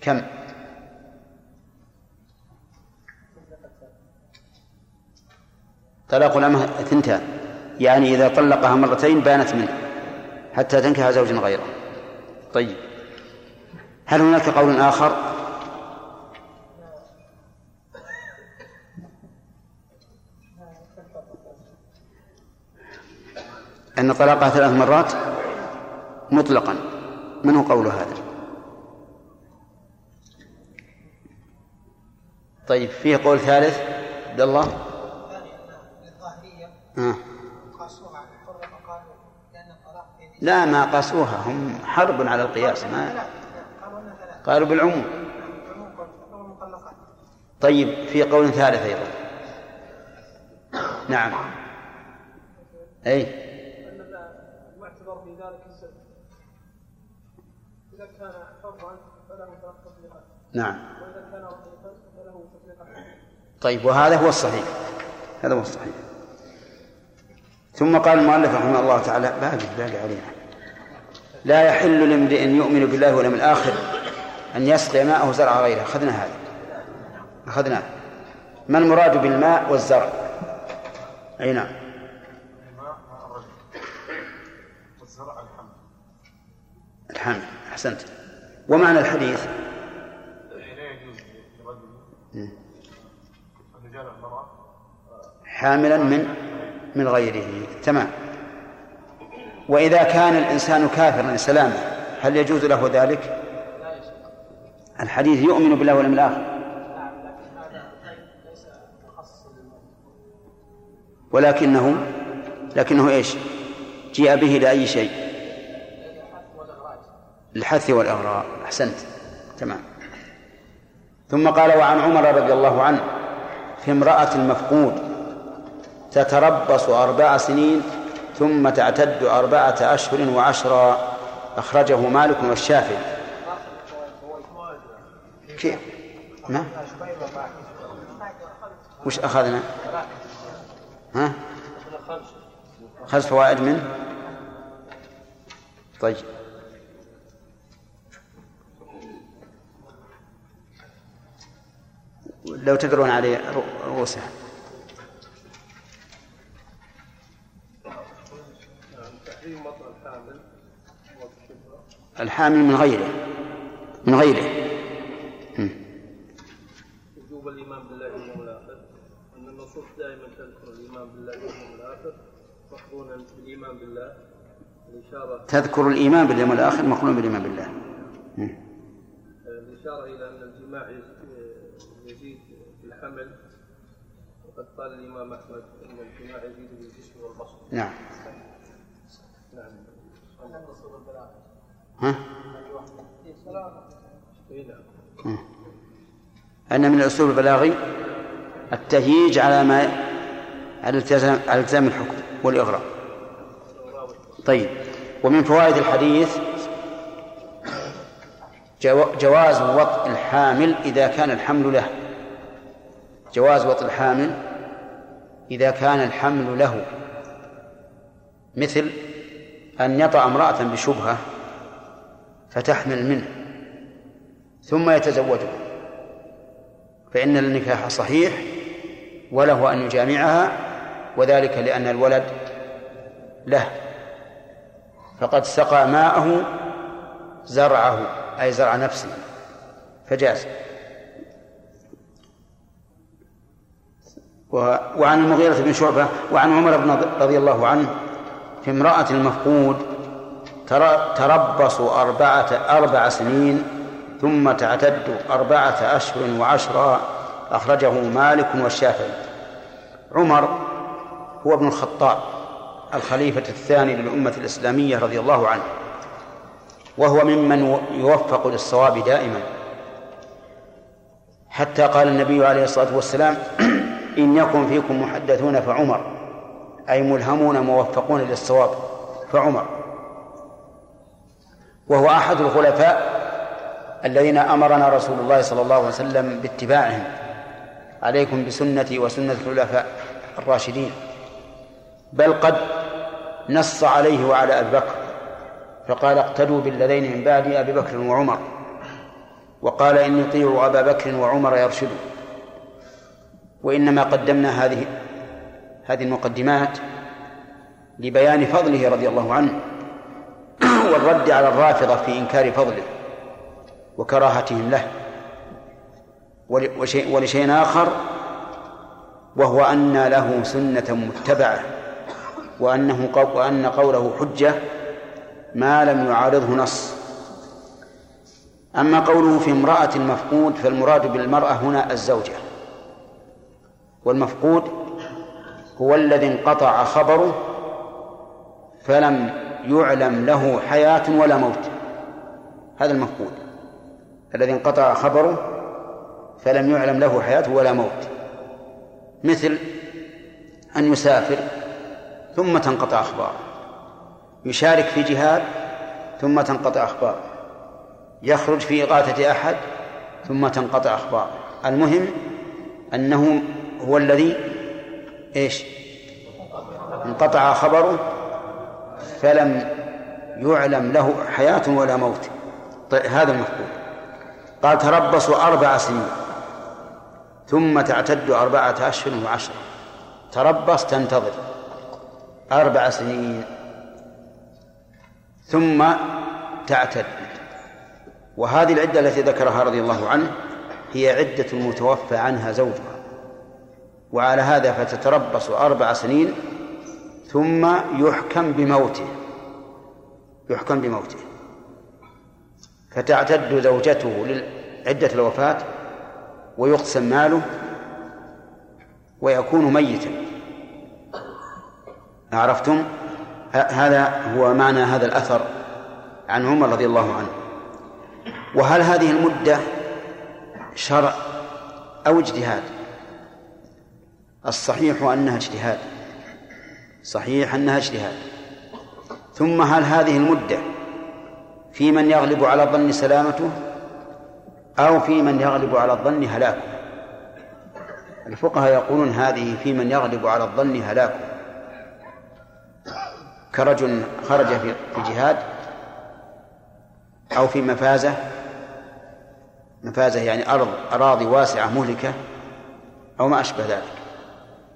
كم؟ طلاق الأمة اثنتان يعني إذا طلقها مرتين بانت منه حتى تنكح زوجا غيره. طيب. هل هناك قول آخر؟ أن طلاقها ثلاث مرات؟ مطلقا. من هو قول هذا؟ طيب فيه قول ثالث؟ عبد الله؟ آه. لا ما قاسوها. هم حرب على القياس ما قالوا بالعموم. طيب في قول ثالث أيضا. نعم. أي المعتبر في ذلك الزمن إذا كان فرضا فله ثلاث نعم. وإذا كان رقيقا فله تطبيقات طيب وهذا هو الصحيح. هذا هو الصحيح. ثم قال المؤلف رحمه الله تعالى باقي باقي علينا لا يحل لامرئ يؤمن بالله واليوم الآخر أن يسقي ماءه زرع غيره. أخذنا هذا. أخذناه ما المراد بالماء والزرع؟ أي نعم. الحمل. أحسنت. ومعنى الحديث؟ حاملا من من غيره. تمام. وإذا كان الإنسان كافرا سلاما هل يجوز له ذلك؟ الحديث يؤمن بالله واليوم الآخر. ولكنه لكنه إيش؟ جيء به لأي شيء. الحث والإغراء أحسنت تمام ثم قال وعن عمر رضي الله عنه في امرأة المفقود تتربص أربع سنين ثم تعتد أربعة أشهر وعشرا أخرجه مالك والشافعي كيف؟ ما؟ وش أخذنا؟ ها؟ خمس فوائد منه طيب لو تدرون عليه رؤوسها الحامل من غيره. من غيره. وجوب الايمان بالله واليوم الآخر أن النصوص دائما تذكر الايمان بالله واليوم الآخر مقرونا بالايمان بالله. الإشارة تذكر الايمان باليوم الآخر مقرون بالايمان بالله. الإشارة إلى أن الجماع الحمل وقد قال الإمام أحمد إن الجماع يزيد في الجسم والبصر. نعم. نعم. ها؟ اي نعم. أن من الأسلوب البلاغي التهييج على ما على التزام على التزام الحكم والإغراء. طيب. ومن فوائد الحديث جو- جواز وطء الحامل إذا كان الحمل له. جواز وطء الحامل إذا كان الحمل له. مثل أن يطأ امرأة بشبهة فتحمل منه ثم يتزوجها فإن النكاح صحيح وله أن يجامعها وذلك لأن الولد له. فقد سقى ماءه زرعه أي زرع نفسه فجاز. وعن المغيرة بن شعبة وعن عمر بن رضي الله عنه في امرأة المفقود تر- تربص أربعة أربع سنين ثم تعتد أربعة أشهر وعشرا أخرجه مالك والشافعي. عمر هو ابن الخطاب الخليفة الثاني للأمة الإسلامية رضي الله عنه وهو ممن يوفق للصواب دائما. حتى قال النبي عليه الصلاة والسلام إن يكن فيكم محدثون فعمر أي ملهمون موفقون للصواب فعمر. وهو أحد الخلفاء الذين أمرنا رسول الله صلى الله عليه وسلم باتباعهم. عليكم بسنتي وسنة الخلفاء الراشدين. بل قد نص عليه وعلى أبي بكر فقال اقتدوا بالذين من بعد أبي بكر وعمر. وقال إني أطيع أبا بكر وعمر يرشدوا وإنما قدمنا هذه هذه المقدمات لبيان فضله رضي الله عنه والرد على الرافضة في إنكار فضله وكراهتهم له. ول- وشيء ولشيء آخر وهو أن له سنة متبعة وأنه وأن قوله حجة ما لم يعارضه نص. أما قوله في امرأة المفقود فالمراد بالمرأة هنا الزوجة. والمفقود هو الذي انقطع خبره فلم يعلم له حياة ولا موت. هذا المفقود. الذي انقطع خبره فلم يعلم له حياة ولا موت. مثل أن يسافر ثم تنقطع أخباره. يشارك في جهاد ثم تنقطع أخباره. يخرج في إغاثة أحد ثم تنقطع أخباره. المهم أنه هو الذي إيش؟ انقطع خبره فلم يعلم له حياة ولا موت. طيب هذا المفقود قال تربصوا أربع سنين ثم تعتد أربعة أشهر وعشرة. تربص تنتظر أربع سنين ثم تعتد. وهذه العدة التي ذكرها رضي الله عنه هي عدة المتوفى عنها زوجها. وعلى هذا فتتربص أربع سنين ثم يحكم بموته. يحكم بموته. فتعتد زوجته لعدة الوفاة ويقسم ماله ويكون ميتا. عرفتم؟ هذا هو معنى هذا الأثر عن عمر رضي الله عنه. وهل هذه المدة شرع أو اجتهاد؟ الصحيح أنها اجتهاد. صحيح أنها اجتهاد. ثم هل هذه المدة في من يغلب على الظن سلامته أو في من يغلب على الظن هلاكه؟ الفقهاء يقولون هذه في من يغلب على الظن هلاكه. كرجل خرج في جهاد أو في مفازة. مفازة يعني أرض أراضي واسعة مهلكة أو ما أشبه ذلك.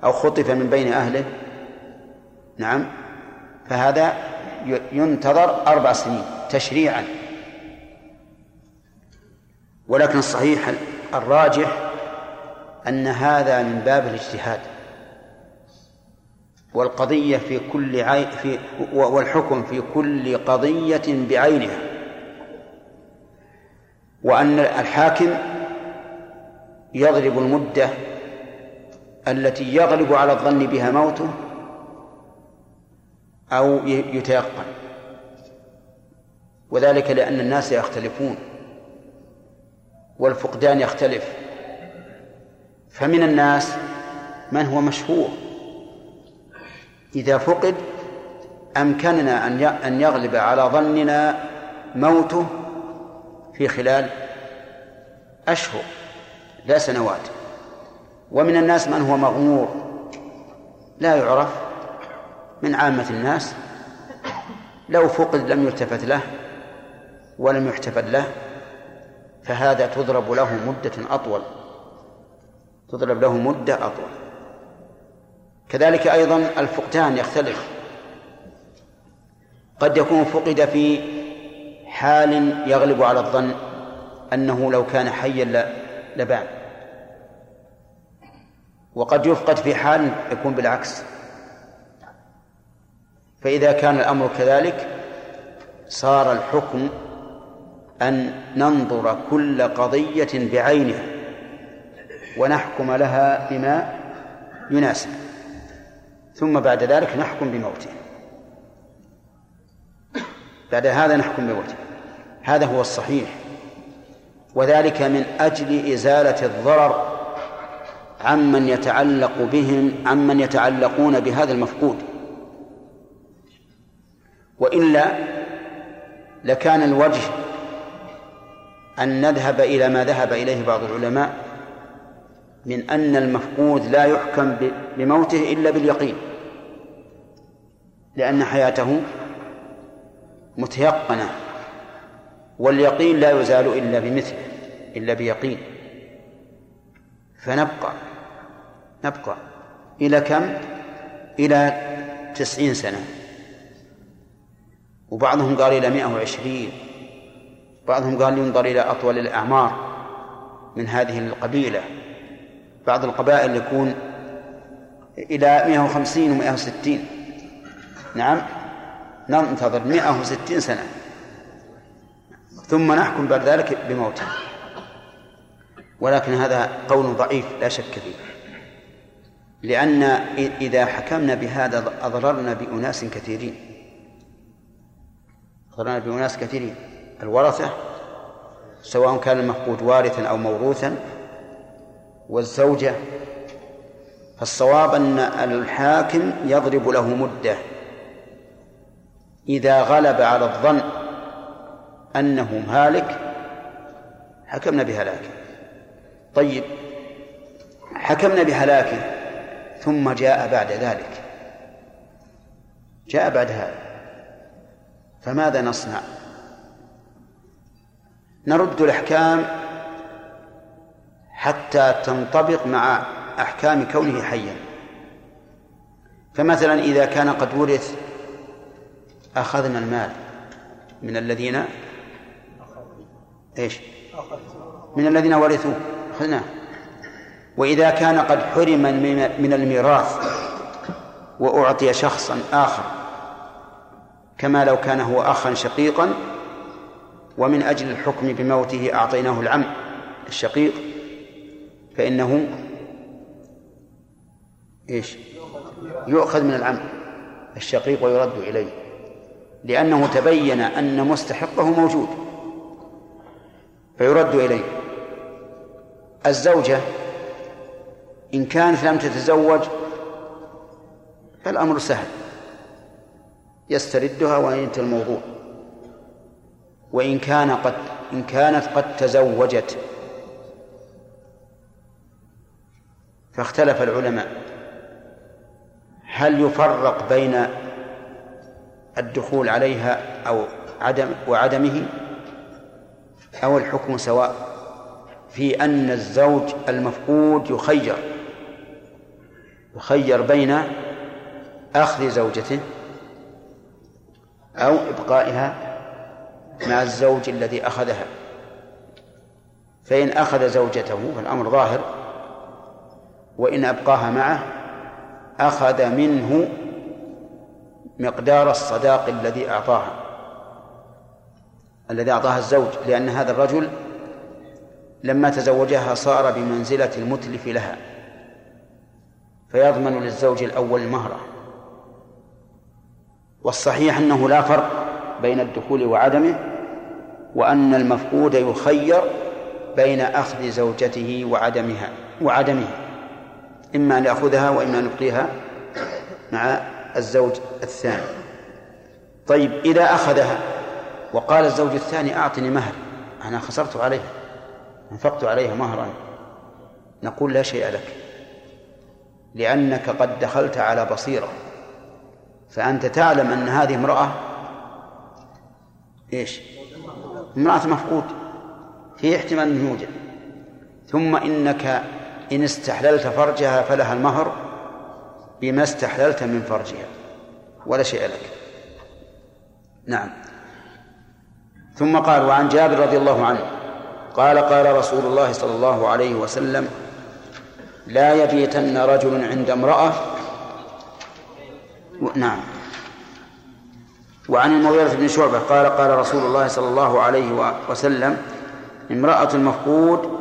أو خطف من بين أهله. نعم. فهذا ينتظر أربع سنين تشريعا. ولكن الصحيح الراجح أن هذا من باب الاجتهاد. والقضية في كل عي... في والحكم في كل قضية بعينها. وأن الحاكم يضرب المدة التي يغلب على الظن بها موته أو يتيقن. وذلك لأن الناس يختلفون والفقدان يختلف. فمن الناس من هو مشهور إذا فقد أمكننا أن يغلب على ظننا موته في خلال أشهر لا سنوات. ومن الناس من هو مغمور. لا يعرف من عامة الناس. لو فقد لم يلتفت له ولم يحتفل له فهذا تضرب له مدة أطول. تضرب له مدة أطول. كذلك أيضا الفقدان يختلف. قد يكون فقد في حال يغلب على الظن أنه لو كان حيا لبان وقد يفقد في حال يكون بالعكس. فإذا كان الأمر كذلك صار الحكم أن ننظر كل قضية بعينها ونحكم لها بما يناسب. ثم بعد ذلك نحكم بموته. بعد هذا نحكم بموته. هذا هو الصحيح. وذلك من أجل إزالة الضرر عمن يتعلق بهم عمن يتعلقون بهذا المفقود. وإلا لكان الوجه أن نذهب إلى ما ذهب إليه بعض العلماء من أن المفقود لا يحكم بموته إلا باليقين. لأن حياته متيقنة واليقين لا يزال إلا بمثله إلا بيقين. فنبقى. نبقى. إلى كم؟ إلى تسعين سنة. وبعضهم قال إلى مائة وعشرين. بعضهم قال ينظر إلى أطول الأعمار من هذه القبيلة. بعض القبائل يكون إلى 150 و 160 نعم. ننتظر 160 سنة. ثم نحكم بعد ذلك بموته ولكن هذا قول ضعيف لا شك فيه. لأن إذا حكمنا بهذا أضررنا بأناس كثيرين. أضررنا بأناس كثيرين. الورثة سواء كان المفقود وارثا أو موروثا والزوجة فالصواب أن الحاكم يضرب له مدة. إذا غلب على الظن أنه هالك حكمنا بهلاكه. طيب حكمنا بهلاكه. ثم جاء بعد ذلك. جاء بعد هذا. فماذا نصنع؟ نرد الأحكام حتى تنطبق مع أحكام كونه حيا. فمثلا إذا كان قد ورث أخذنا المال. من الذين؟ إيش؟ من الذين ورثوه. أخذناه. وإذا كان قد حرم من الميراث وأعطي شخصا آخر كما لو كان هو أخا شقيقا ومن أجل الحكم بموته أعطيناه العم الشقيق فإنه إيش؟ يؤخذ من العم الشقيق ويرد إليه لأنه تبين أن مستحقه موجود فيرد إليه الزوجة إن كانت لم تتزوج فالأمر سهل. يستردها وينتهي الموضوع. وإن كان قد إن كانت قد تزوجت. فاختلف العلماء. هل يفرق بين الدخول عليها أو عدم وعدمه؟ أو الحكم سواء؟ في أن الزوج المفقود يخير. يخير بين أخذ زوجته أو إبقائها مع الزوج الذي أخذها. فإن أخذ زوجته فالأمر ظاهر وإن أبقاها معه أخذ منه مقدار الصداق الذي أعطاها الذي أعطاها الزوج لأن هذا الرجل لما تزوجها صار بمنزلة المتلف لها. فيضمن للزوج الأول مهره والصحيح أنه لا فرق بين الدخول وعدمه وأن المفقود يخير بين أخذ زوجته وعدمها وعدمه. إما أن يأخذها وإما أن يبقيها مع الزوج الثاني. طيب إذا أخذها وقال الزوج الثاني أعطني مهر أنا خسرت عليها أنفقت عليها مهرا نقول لا شيء لك. لأنك قد دخلت على بصيرة. فأنت تعلم أن هذه امرأة إيش؟ امرأة مفقود. في احتمال أن يوجد. ثم إنك إن استحللت فرجها فلها المهر بما استحللت من فرجها. ولا شيء لك. نعم. ثم قال وعن جابر رضي الله عنه قال قال رسول الله صلى الله عليه وسلم لا يبيتن رجل عند امرأة. نعم. وعن المغيرة بن شعبة قال قال رسول الله صلى الله عليه وسلم امرأة المفقود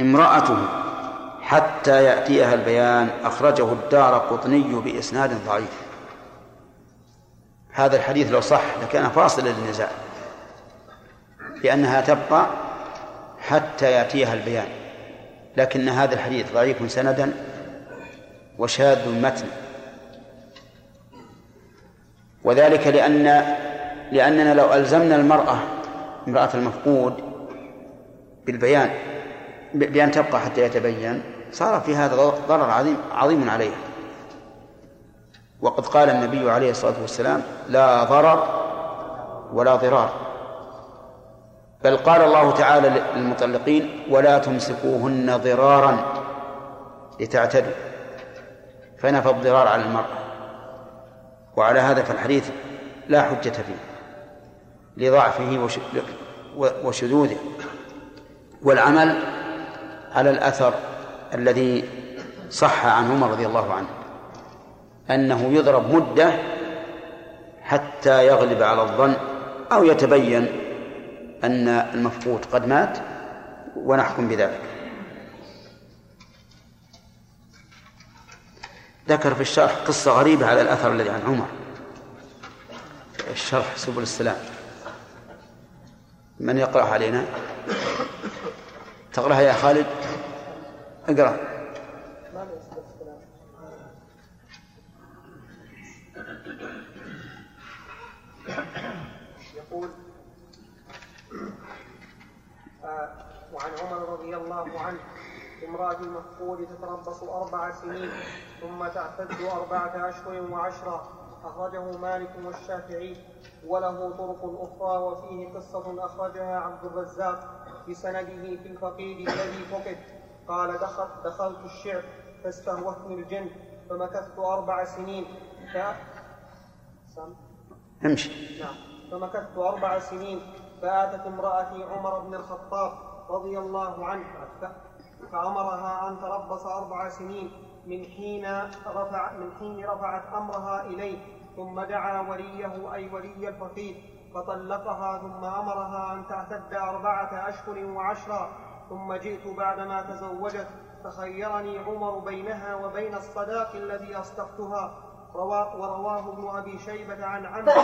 امرأته حتى يأتيها البيان أخرجه الدار قطني بإسناد ضعيف. هذا الحديث لو صح لكان فاصلا للنزاع لأنها تبقى حتى يأتيها البيان. لكن هذا الحديث ضعيف سندا وشاذ متن. وذلك لأن لأننا لو ألزمنا المرأة امرأة المفقود بالبيان بأن تبقى حتى يتبين صار في هذا ضرر عظيم عظيم عليها. وقد قال النبي عليه الصلاة والسلام لا ضرر ولا ضرار. بل قال الله تعالى للمطلقين ولا تمسكوهن ضرارا لتعتدوا فنفى الضرار على المرأة. وعلى هذا فالحديث لا حجة فيه لضعفه وشذوذه. والعمل على الأثر الذي صح عن عمر رضي الله عنه أنه يضرب مدة حتى يغلب على الظن أو يتبين أن المفقود قد مات ونحكم بذلك. ذكر في الشرح قصة غريبة على الأثر الذي عن عمر. الشرح سبل السلام. من يقرأ علينا؟ تقرأها يا خالد؟ اقرأ. سنين ثم تعتد أربعة أشهر وعشرة أخرجه مالك والشافعي وله طرق أخرى وفيه قصة أخرجها عبد الرزاق بسنده في الفقيد الذي فقد. قال دخل دخلت الشعب فاستهوتني الجن فمكثت أربع سنين. ف... امشي. نعم. فمكثت أربع سنين فآتت امرأتي عمر بن الخطاب رضي الله عنه. فأمرها أن تربص أربع سنين من حين رفع من حين رفعت أمرها إليه ثم دعا وليه أي ولي الفقيد فطلقها ثم أمرها أن تعتد أربعة أشهر وعشرا ثم جئت بعدما تزوجت فخيرني عمر بينها وبين الصداق الذي أصدقتها. روا ورواه ابن أبي شيبة عن عمرو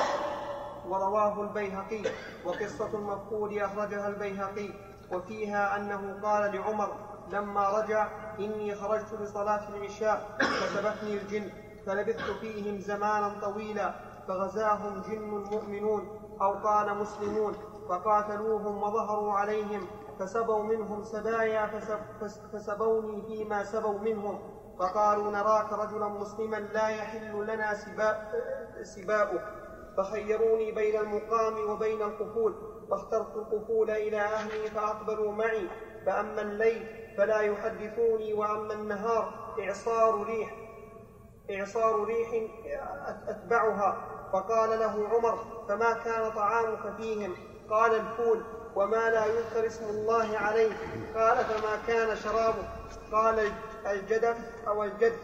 ورواه البيهقي وقصة المفقود أخرجها البيهقي وفيها أنه قال لعمر لما رجع إني خرجت لصلاة العشاء فسبتني الجن فلبثت فيهم زمانا طويلا فغزاهم جن مؤمنون أو قال مسلمون فقاتلوهم وظهروا عليهم فسبوا منهم سبايا فسب فس- فسبوني فيما سبوا منهم فقالوا نراك رجلا مسلما لا يحل لنا سباؤك فخيروني بين المقام وبين القفول فاخترت القفول إلى أهلي فأقبلوا معي فأما الليل فلا يحدثوني وأما النهار إعصار ريح. إعصار ريح أتبعها. فقال له عمر فما كان طعامك فيهم؟ قال الفول وما لا يذكر اسم الله عليه. قال فما كان شرابه قال الجدف أو الجد.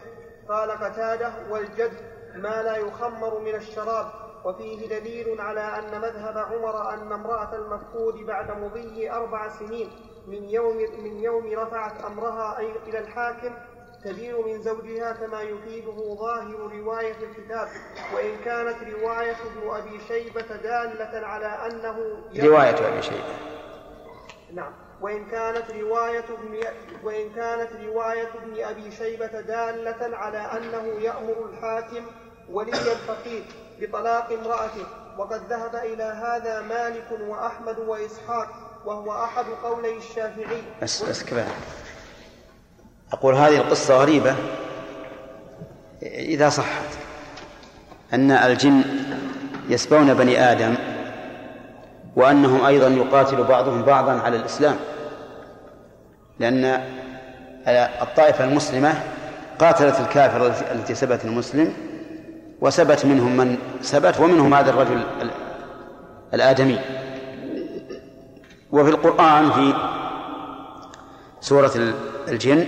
قال قتادة والجد. ما لا يخمر من الشراب. وفيه دليل على أن مذهب عمر أن امرأة المفقود بعد مضي أربع سنين. من يوم من يوم رفعت أمرها أي إلى الحاكم تدين من زوجها كما يفيده ظاهر رواية الكتاب وإن كانت رواية ابن أبي شيبة دالة على أنه رواية أبي شيبة. نعم. وإن كانت رواية ابن وإن كانت رواية ابن أبي شيبة دالة على أنه يأمر الحاكم ولي الفقير بطلاق امرأته وقد ذهب إلى هذا مالك وأحمد وإسحاق وهو أحد قولي الشافعي. بس بس أقول هذه القصة غريبة. إذا صحت. أن الجن يسبون بني آدم وأنهم أيضا يقاتل بعضهم بعضا على الإسلام. لأن الطائفة المسلمة قاتلت الكافر التي سبت المسلم وسبت منهم من سبت ومنهم هذا الرجل الآدمي. وفي القرآن في سورة الجن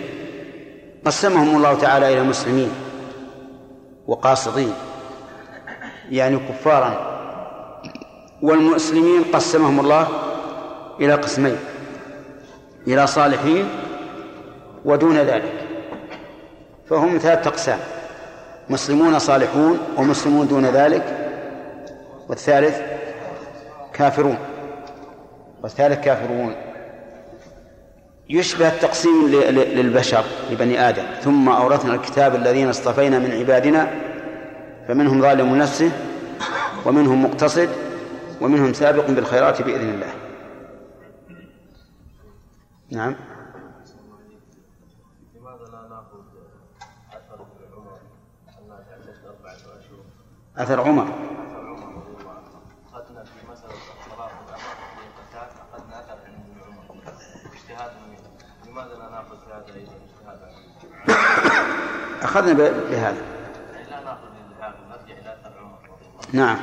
قسمهم الله تعالى إلى مسلمين وقاصدين يعني كفارا. والمسلمين قسمهم الله إلى قسمين إلى صالحين ودون ذلك. فهم ثلاثة أقسام مسلمون صالحون ومسلمون دون ذلك والثالث كافرون. والثالث كافرون يشبه التقسيم للبشر لبني آدم. ثم أورثنا الكتاب الذين اصطفينا من عبادنا فمنهم ظالم نفسه ومنهم مقتصد ومنهم سابق بالخيرات بإذن الله. نعم. لماذا لا الله عنه نعم.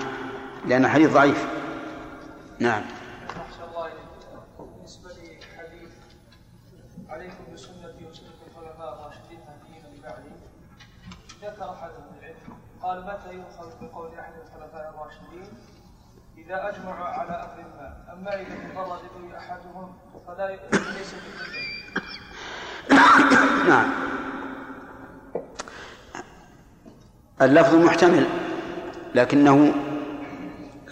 لأن الحديث ضعيف. نعم. عليكم بسنتي وسنة الخلفاء الراشدين المهديين من بعدي ذكر أحد من العلم قال متى يؤخذ بقول أحد الخلفاء الراشدين؟ إذا أجمعوا على أمر ما أما إذا تفرد به أحدهم فلا ليس بحجة نعم. اللفظ محتمل لكنه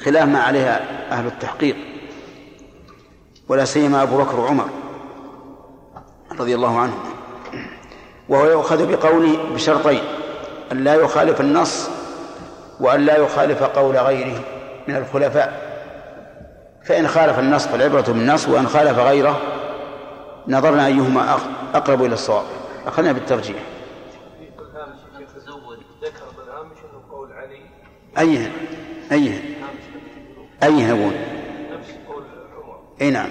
خلاف ما عليها أهل التحقيق ولا سيما أبو بكر وعمر رضي الله عنهم. وهو يؤخذ بقوله بشرطين أن لا يخالف النص وأن لا يخالف قول غيره من الخلفاء. فإن خالف النص فالعبرة بالنص وإن خالف غيره نظرنا أيهما أق- أقرب إلى الصواب. أخذنا بالترجيح في الهامش شيخ تزوج ذكر بالهامش انه قول علي أيهن أيهن أيهن أبون نفس قول عمر أي نعم.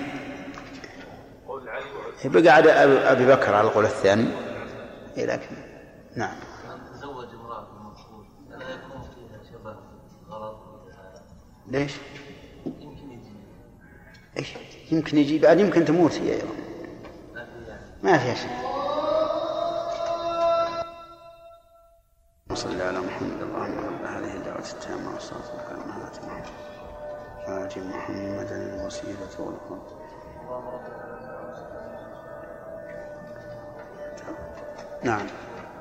قول علي وعثمان بقى عاد أبي أبي بكر على القول الثاني. إيه لكن نعم. أن تزوج امرأة المفقود ألا يكون فيها شبه غلط ليش؟ يمكن يجي إيش؟ يمكن يجي بعد يمكن تموت هي أيضا. ما في ما فيها شيء. صلى على محمد اللهم رب هذه الدعوة التامة والصلاة والسلام على آت محمدا الوسيلة والقرب نعم.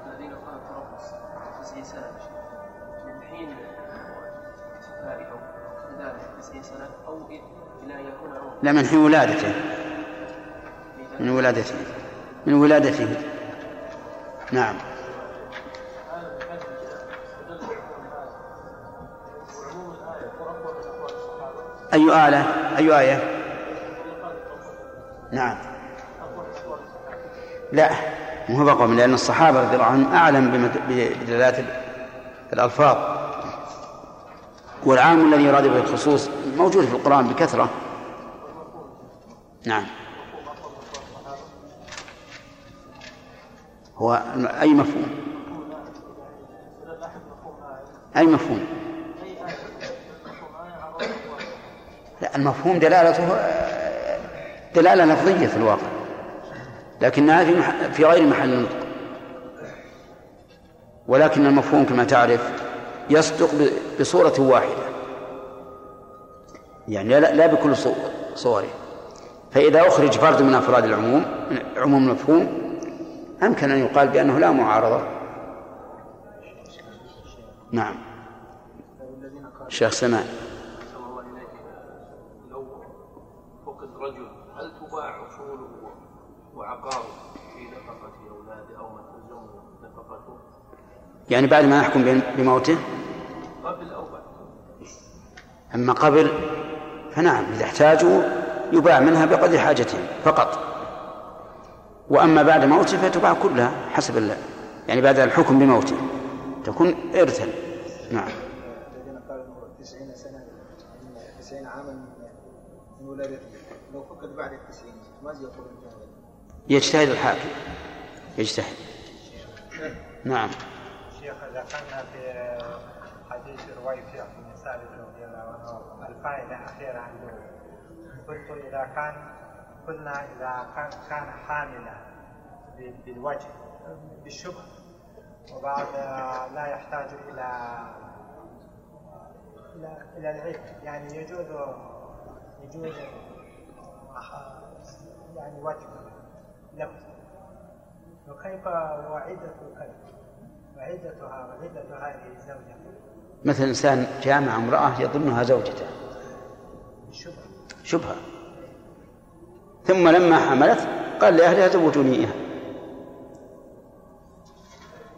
الذين قالوا تسعين سنة من حين شفائه سنة أو إلى أن يكون لا من حين ولادته. من ولادته. من ولادته. نعم. أي آلة؟ أي آية؟ نعم. لا مو هو بقوم لأن الصحابة رضي الله عنهم أعلم بدلالات الألفاظ. والعام الذي يراد به الخصوص موجود في القرآن بكثرة. نعم. هو أي مفهوم؟ أي مفهوم؟ المفهوم دلالته دلالة لفظية في الواقع لكنها في. في غير محل النطق ولكن المفهوم كما تعرف يصدق. بصورة واحدة يعني لا, لا بكل صو- صوره فإذا أخرج فرد من أفراد العموم عموم المفهوم أمكن أن يقال بأنه لا معارضة نعم شيخ سمان أحسن الله إليك لو فقد رجل هل تباع أصوله وعقاره في نفقة أولاده أو ما تلزمه نفقته؟ يعني بعد ما نحكم بم- بموته؟ قبل أو بعد. أما قبل فنعم إذا احتاجوا يباع منها بقدر حاجتهم فقط. وأما بعد موته فتباع كلها حسب الله يعني بعد الحكم بموته. تكون إرثا. نعم. الذين قالوا 90 سنة 90 عاما من- ولادته. لو فقد بعد التسعين ماذا يقول؟ يجتهد الحاكم. يجتهد. نعم. شيخ ذكرنا في حديث رويفع بن ثابت رضي الله عنه الفائدة أخيرة عنده. قلت إذا كان قلنا إذا كان حاملا بالوجه بالشبه وبعد لا يحتاج إلى إلى العلم. يعني يجوز يجوز يعني وجه لفظ. وكيف وعدة وعدتها وعدة هذه الزوجة مثل إنسان جامع امرأة يظنها زوجته. الشبهة شبهة. ثم لما حملت قال لأهلها زوجوني إياها.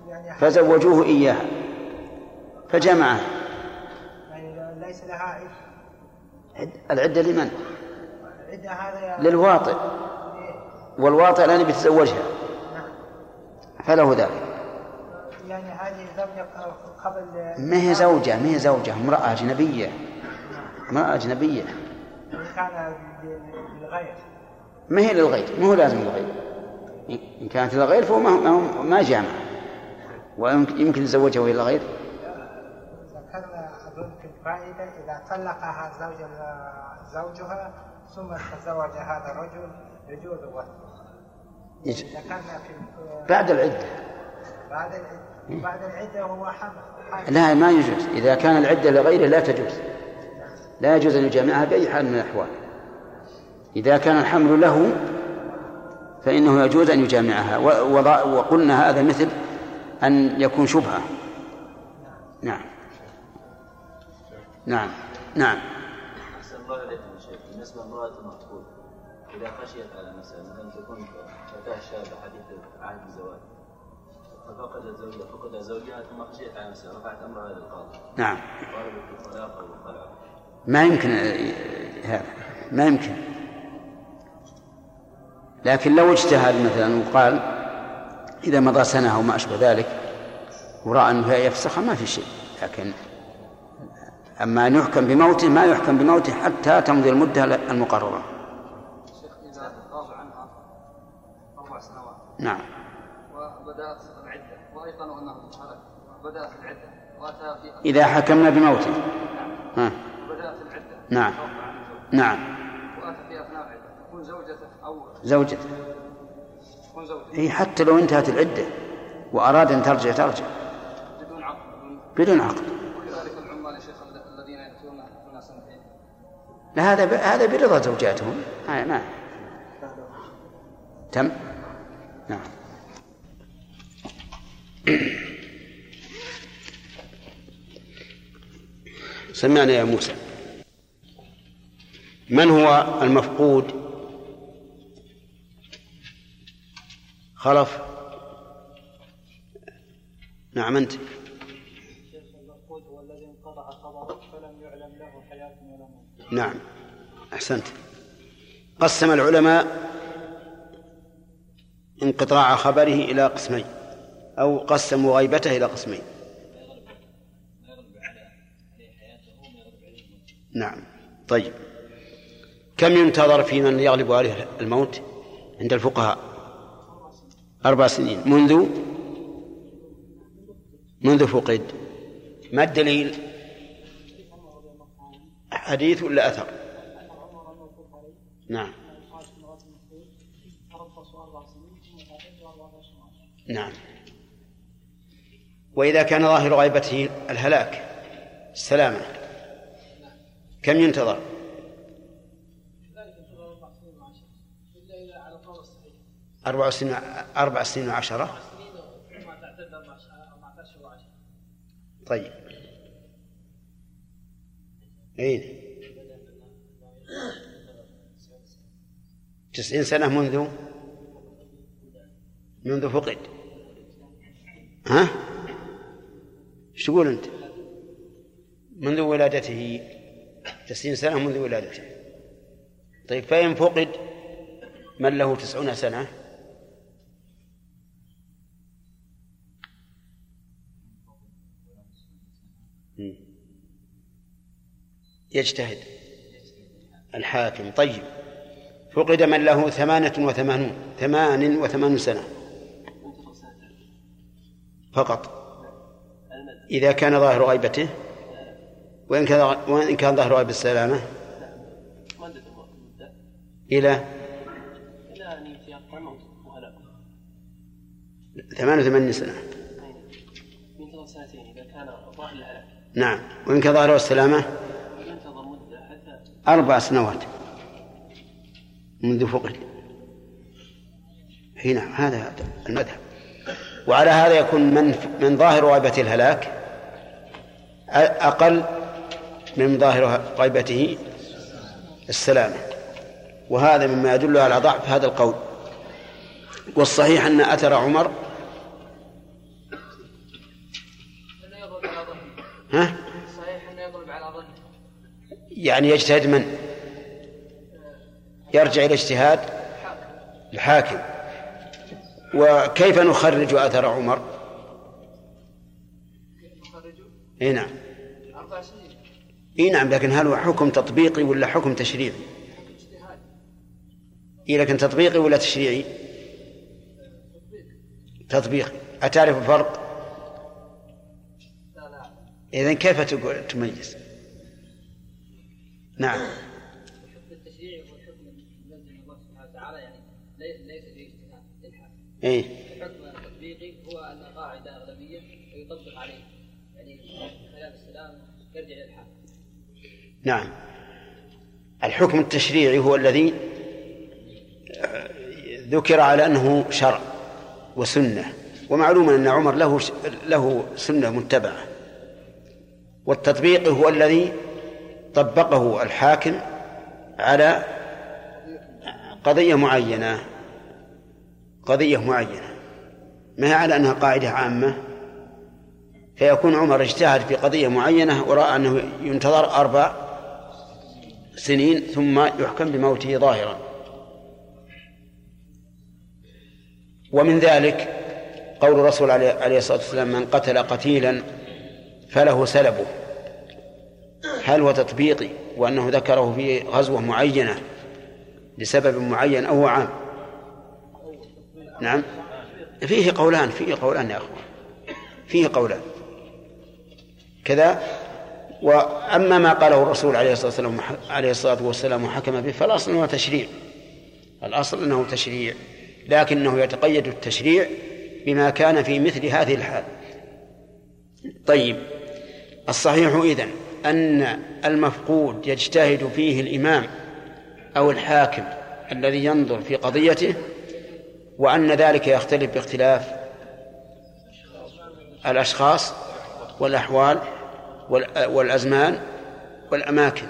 يعني فزوجوه إياها. فجمعها. يعني ليس لها عدة. عد- العدة لمن؟ عدة هذا للواطئ. والواطئ الآن بيتزوجها فله ذلك. يعني هذه زوجة قبل ما هي زوجة؟ ما هي زوجة؟ امرأة أجنبية. امرأة أجنبية. إن كان بالغير ما هي للغير؟ ما هو لازم للغير. إن كانت للغير فهو ما, ما, جامع. ويمكن يمكن يتزوجها وهي للغير. ذكرنا أظن في الفائدة إذا طلقها زوج زوجها ثم تزوج هذا الرجل يجوز وطئها يج- ذكرنا في بعد العدة. بعد العدة. بعد العدة هو حمل. لا ما يجوز. إذا كان العدة لغيره لا تجوز. لا يجوز أن يجامعها بأي حال من الأحوال. إذا كان الحمل له فإنه يجوز أن يجامعها. وقلنا هذا مثل أن يكون شبهة. نعم. نعم. نعم أحسن الله إليكم يا شيخ بالنسبة لامرأة المقتول إذا خشيت على نفسها مثلا تكون فتاة شابة حديثة عهد الزواج ففقدت زوجها فقد زوجها ثم خشيت على نفسها رفعت أمرها إلى القاضي. نعم. طالبت بالطلاق أو الخلع ما يمكن هذا ما يمكن. لكن لو اجتهد مثلا وقال إذا مضى سنة أو ما أشبه ذلك ورأى أنه يفسخها ما في شيء. لكن أما أن يحكم بموته ما يحكم بموته حتى تمضي المدة المقررة. نعم. وبدأت العدة. وأيقنوا أنه هلك بدأت العدة. وأتى في إذا حكمنا بموته. ها. وبدأت العدة. نعم. نعم. وأتى في أثناء العدة. تكون زوجته أو زوجته تكون زوجته هي حتى لو انتهت العدة. وأراد أن ترجع ترجع. بدون عقد. بدون بدون عقد. وكذلك العمال يا شيخ الذين يأتون هنا سنتين. لا هذا ب... هذا برضا زوجاتهم. ما ما تم؟ نعم. سمعنا يا موسى. من هو المفقود؟ خلف. نعم أنت. المفقود هو الذي انقطع فلم يعلم له حياة ولا موت نعم أحسنت. قسم العلماء انقطاع خبره إلى قسمين أو قسموا غيبته إلى قسمين. نعم. طيب. كم ينتظر في من يغلب عليه الموت عند الفقهاء؟ أربع سنين. منذ؟ منذ فقد. ما الدليل؟ حديث ولا أثر؟ نعم. نعم. وإذا كان ظاهر غيبته الهلاك السلامة. كم ينتظر؟ أربع سنين أربع سنين وعشرة. طيب. أين تسعين سنة منذ؟ منذ فقد. ها؟ إيش تقول أنت؟ منذ ولادته تسعين سنة منذ ولادته. طيب فإن فقد من له تسعون سنة؟ يجتهد الحاكم. طيب فقد من له ثمانية وثمانون ثمان وثمانون سنة. فقط. إذا كان ظاهر غيبته وإن كان وإن كان ظاهر غيب السلامة إلى إلى أن يتيقن موت وهلاك ثمان وثمانين سنة. ينتظر سنتين إذا كان الهلاك نعم. وإن كان ظاهر السلامة ينتظر مدة حتى أربع سنوات منذ فقد هنا هذا المذهب وعلى هذا يكون من من ظاهر غيبة الهلاك أقل من ظاهر غيبته السلامة. وهذا مما يدل على ضعف هذا القول. والصحيح أن أثر عمر ها؟ يعني يجتهد من؟ يرجع إلى اجتهاد الحاكم. وكيف نخرج أثر عمر؟ إي نعم. إي نعم لكن هل هو حكم تطبيقي ولا حكم تشريعي؟ إي لكن تطبيقي ولا تشريعي؟ تطبيقي أتعرف الفرق إذا كيف تقول تميز؟ نعم الحكم التشريعي هو الحكم المنزل من الله سبحانه وتعالى يعني لي- ليس باجتهاد إيه. الحكم التطبيقي هو أن قاعدة أغلبية ويطبق عليه. يعني خلاف السلام يرجع للحاكم نعم. الحكم التشريعي هو الذي آه، ذكر على أنه شرع وسنة. ومعلوم أن عمر له له سنة متبعة. والتطبيق هو الذي طبقه الحاكم على قضية معينة. قضية معينة. ما هي على أنها قاعدة عامة؟ فيكون عمر اجتهد في قضية معينة ورأى أنه ينتظر أربع سنين ثم يحكم بموته ظاهرا. ومن ذلك قول الرسول عليه الصلاة والسلام من قتل قتيلا فله سلبه. هل هو تطبيقي وأنه ذكره في غزوة معينة لسبب معين أو عام؟ نعم. فيه قولان فيه قولان يا أخوان. فيه قولان. كذا. وأما ما قاله الرسول عليه الصلاة والسلام عليه الصلاة والسلام وحكم به فالأصل أنه تشريع. الأصل أنه تشريع. لكنه يتقيد التشريع بما كان في مثل هذه الحال. طيب. الصحيح إذن أن المفقود يجتهد فيه الإمام أو الحاكم الذي ينظر في قضيته وأن ذلك يختلف باختلاف الأشخاص والأحوال والأزمان والأماكن.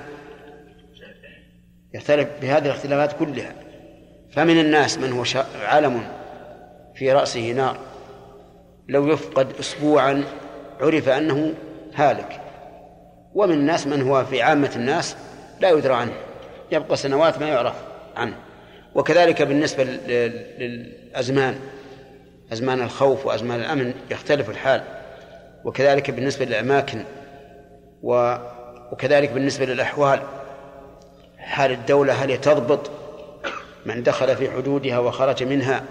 يختلف بهذه الاختلافات كلها. فمن الناس من هو علم في رأسه نار. لو يفقد أسبوعا عرف أنه هالك. ومن الناس من هو في عامة الناس لا يدرى عنه. يبقى سنوات ما يعرف عنه. وكذلك بالنسبة للأزمان أزمان الخوف وأزمان الأمن يختلف الحال وكذلك بالنسبة للأماكن وكذلك بالنسبة للأحوال. حال الدولة هل تضبط من دخل في حدودها وخرج منها؟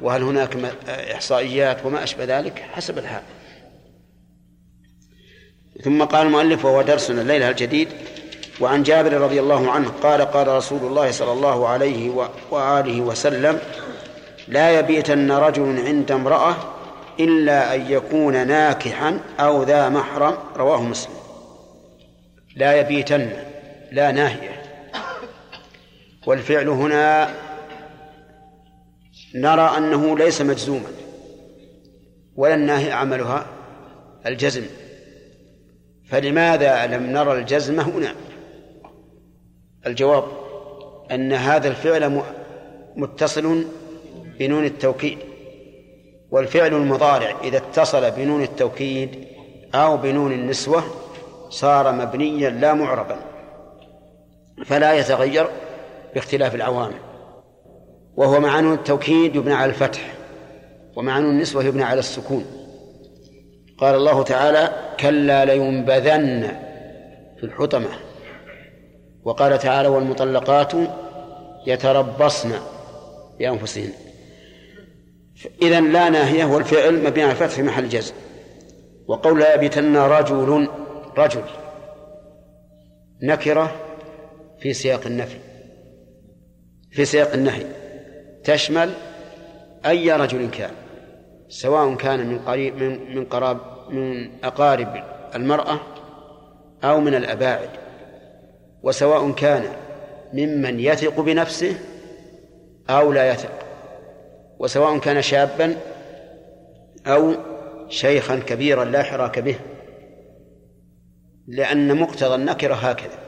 وهل هناك إحصائيات وما أشبه ذلك؟ حسب الحال. ثم قال المؤلف وهو درسنا الليلة الجديد وعن جابر رضي الله عنه قال قال رسول الله صلى الله عليه وآله وسلم لا يبيتن رجل عند امرأة إلا أن يكون ناكحا أو ذا محرم. رواه مسلم. لا يبيتن لا ناهية. والفعل هنا نرى أنه ليس مجزوما ولا الناهي عملها الجزم. فلماذا لم نرى الجزم هنا؟ الجواب أن هذا الفعل متصل بنون التوكيد والفعل المضارع إذا اتصل بنون التوكيد أو بنون النسوة صار مبنيا لا معربا فلا يتغير باختلاف العوامل. وهو مع نون التوكيد يبنى على الفتح ومع نون النسوة يبنى على السكون. قال الله تعالى كلا لينبذن في الحطمة وقال تعالى والمطلقات يتربصن بأنفسهن إذا لا ناهية والفعل مبني على الفتح في محل جزم. وقول لا يبيتن رجل رجل. نكرة في سياق النفي. في سياق النهي. تشمل أي رجل كان. سواء كان من قريب من من قراب من أقارب المرأة أو من الأباعد. وسواء كان ممن يثق بنفسه أو لا يثق. وسواء كان شابا أو شيخا كبيرا لا حراك به لأن مقتضى النكرة هكذا.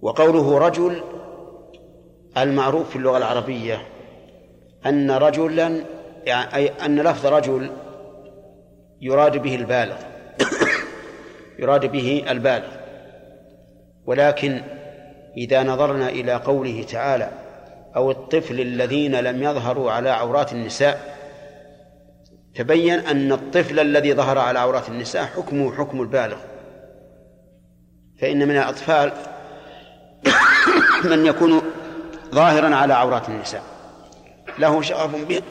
وقوله رجل المعروف في اللغة العربية أن رجلا يعني أي أن لفظ رجل يراد به البالغ يراد به البالغ. ولكن إذا نظرنا إلى قوله تعالى أو الطفل الذين لم يظهروا على عورات النساء تبين أن الطفل الذي ظهر على عورات النساء حكمه حكم البالغ. فإن من الأطفال من يكون ظاهرا على عورات النساء. له شغف به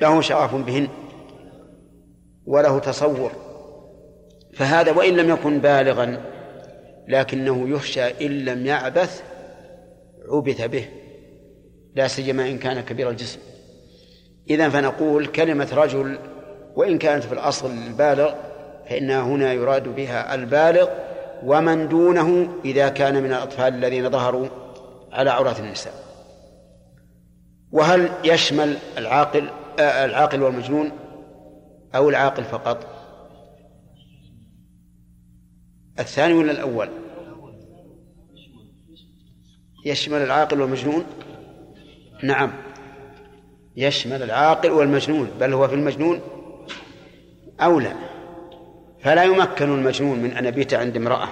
له شغف بهن وله تصور. فهذا وإن لم يكن بالغا لكنه يخشى إن لم يعبث عبث به. لا سيما إن كان كبير الجسم. إذا فنقول كلمة رجل وإن كانت في الأصل البالغ فإنها هنا يراد بها البالغ ومن دونه إذا كان من الأطفال الذين ظهروا على عورات النساء. وهل يشمل العاقل آه العاقل والمجنون أو العاقل فقط؟ الثاني ولا الأول؟ يشمل العاقل والمجنون؟ نعم. يشمل العاقل والمجنون بل هو في المجنون أولى فلا يمكن المجنون من أن يبيت عند امرأة.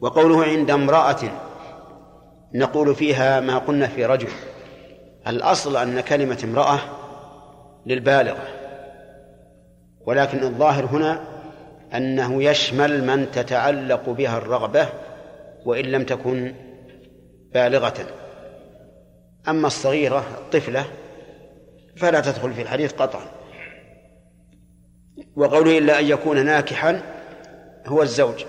وقوله عند امرأة نقول فيها ما قلنا في رجل. الأصل أن كلمة امرأة للبالغة. ولكن الظاهر هنا أنه يشمل من تتعلق بها الرغبة وإن لم تكن بالغة. أما الصغيرة الطفلة فلا تدخل في الحديث قطعا. وقوله إلا أن يكون ناكحا هو الزوج.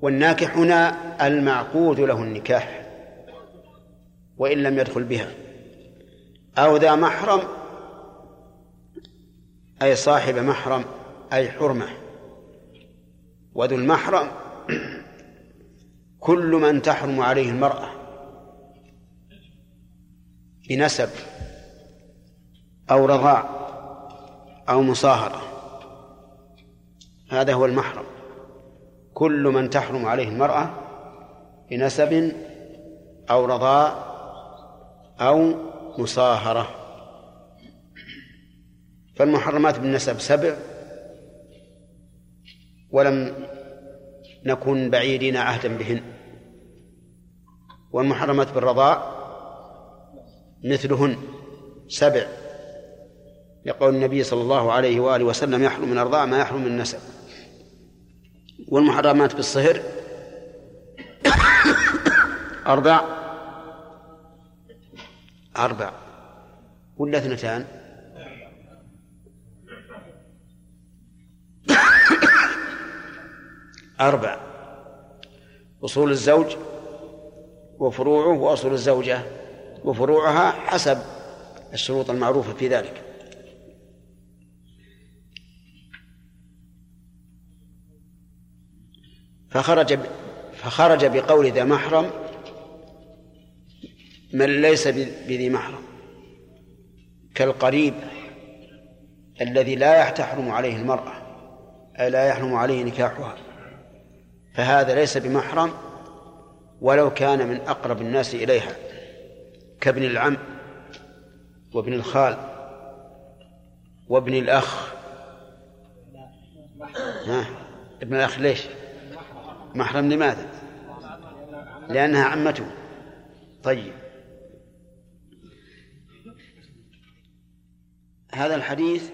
والناكح هنا المعقود له النكاح وإن لم يدخل بها. أو ذا محرم أي صاحب محرم أي حرمة. وذو المحرم كل من تحرم عليه المرأة. بنسب أو رضاع أو مصاهرة. هذا هو المحرم. كل من تحرم عليه المرأة بنسب أو رضاع أو مصاهرة. فالمحرمات بالنسب سبع ولم نكن بعيدين عهدا بهن. والمحرمات بالرضاء مثلهن سبع. يقول النبي صلى الله عليه وآله وسلم يحرم من الرضاء ما يحرم من النسب والمحرمات بالصهر أربع. أربع. ولا اثنتان؟ أربع. أصول الزوج وفروعه وأصول الزوجة. وفروعها حسب الشروط المعروفة في ذلك. فخرج فخرج بقول ذا محرم من ليس بذي محرم كالقريب الذي لا تحرم عليه المرأة أي لا يحرم عليه نكاحها. فهذا ليس بمحرم ولو كان من أقرب الناس إليها. كابن العم وابن الخال وابن الأخ. ها؟ ابن الأخ ليش؟ محرم لماذا؟ لأنها عمته. طيب. هذا الحديث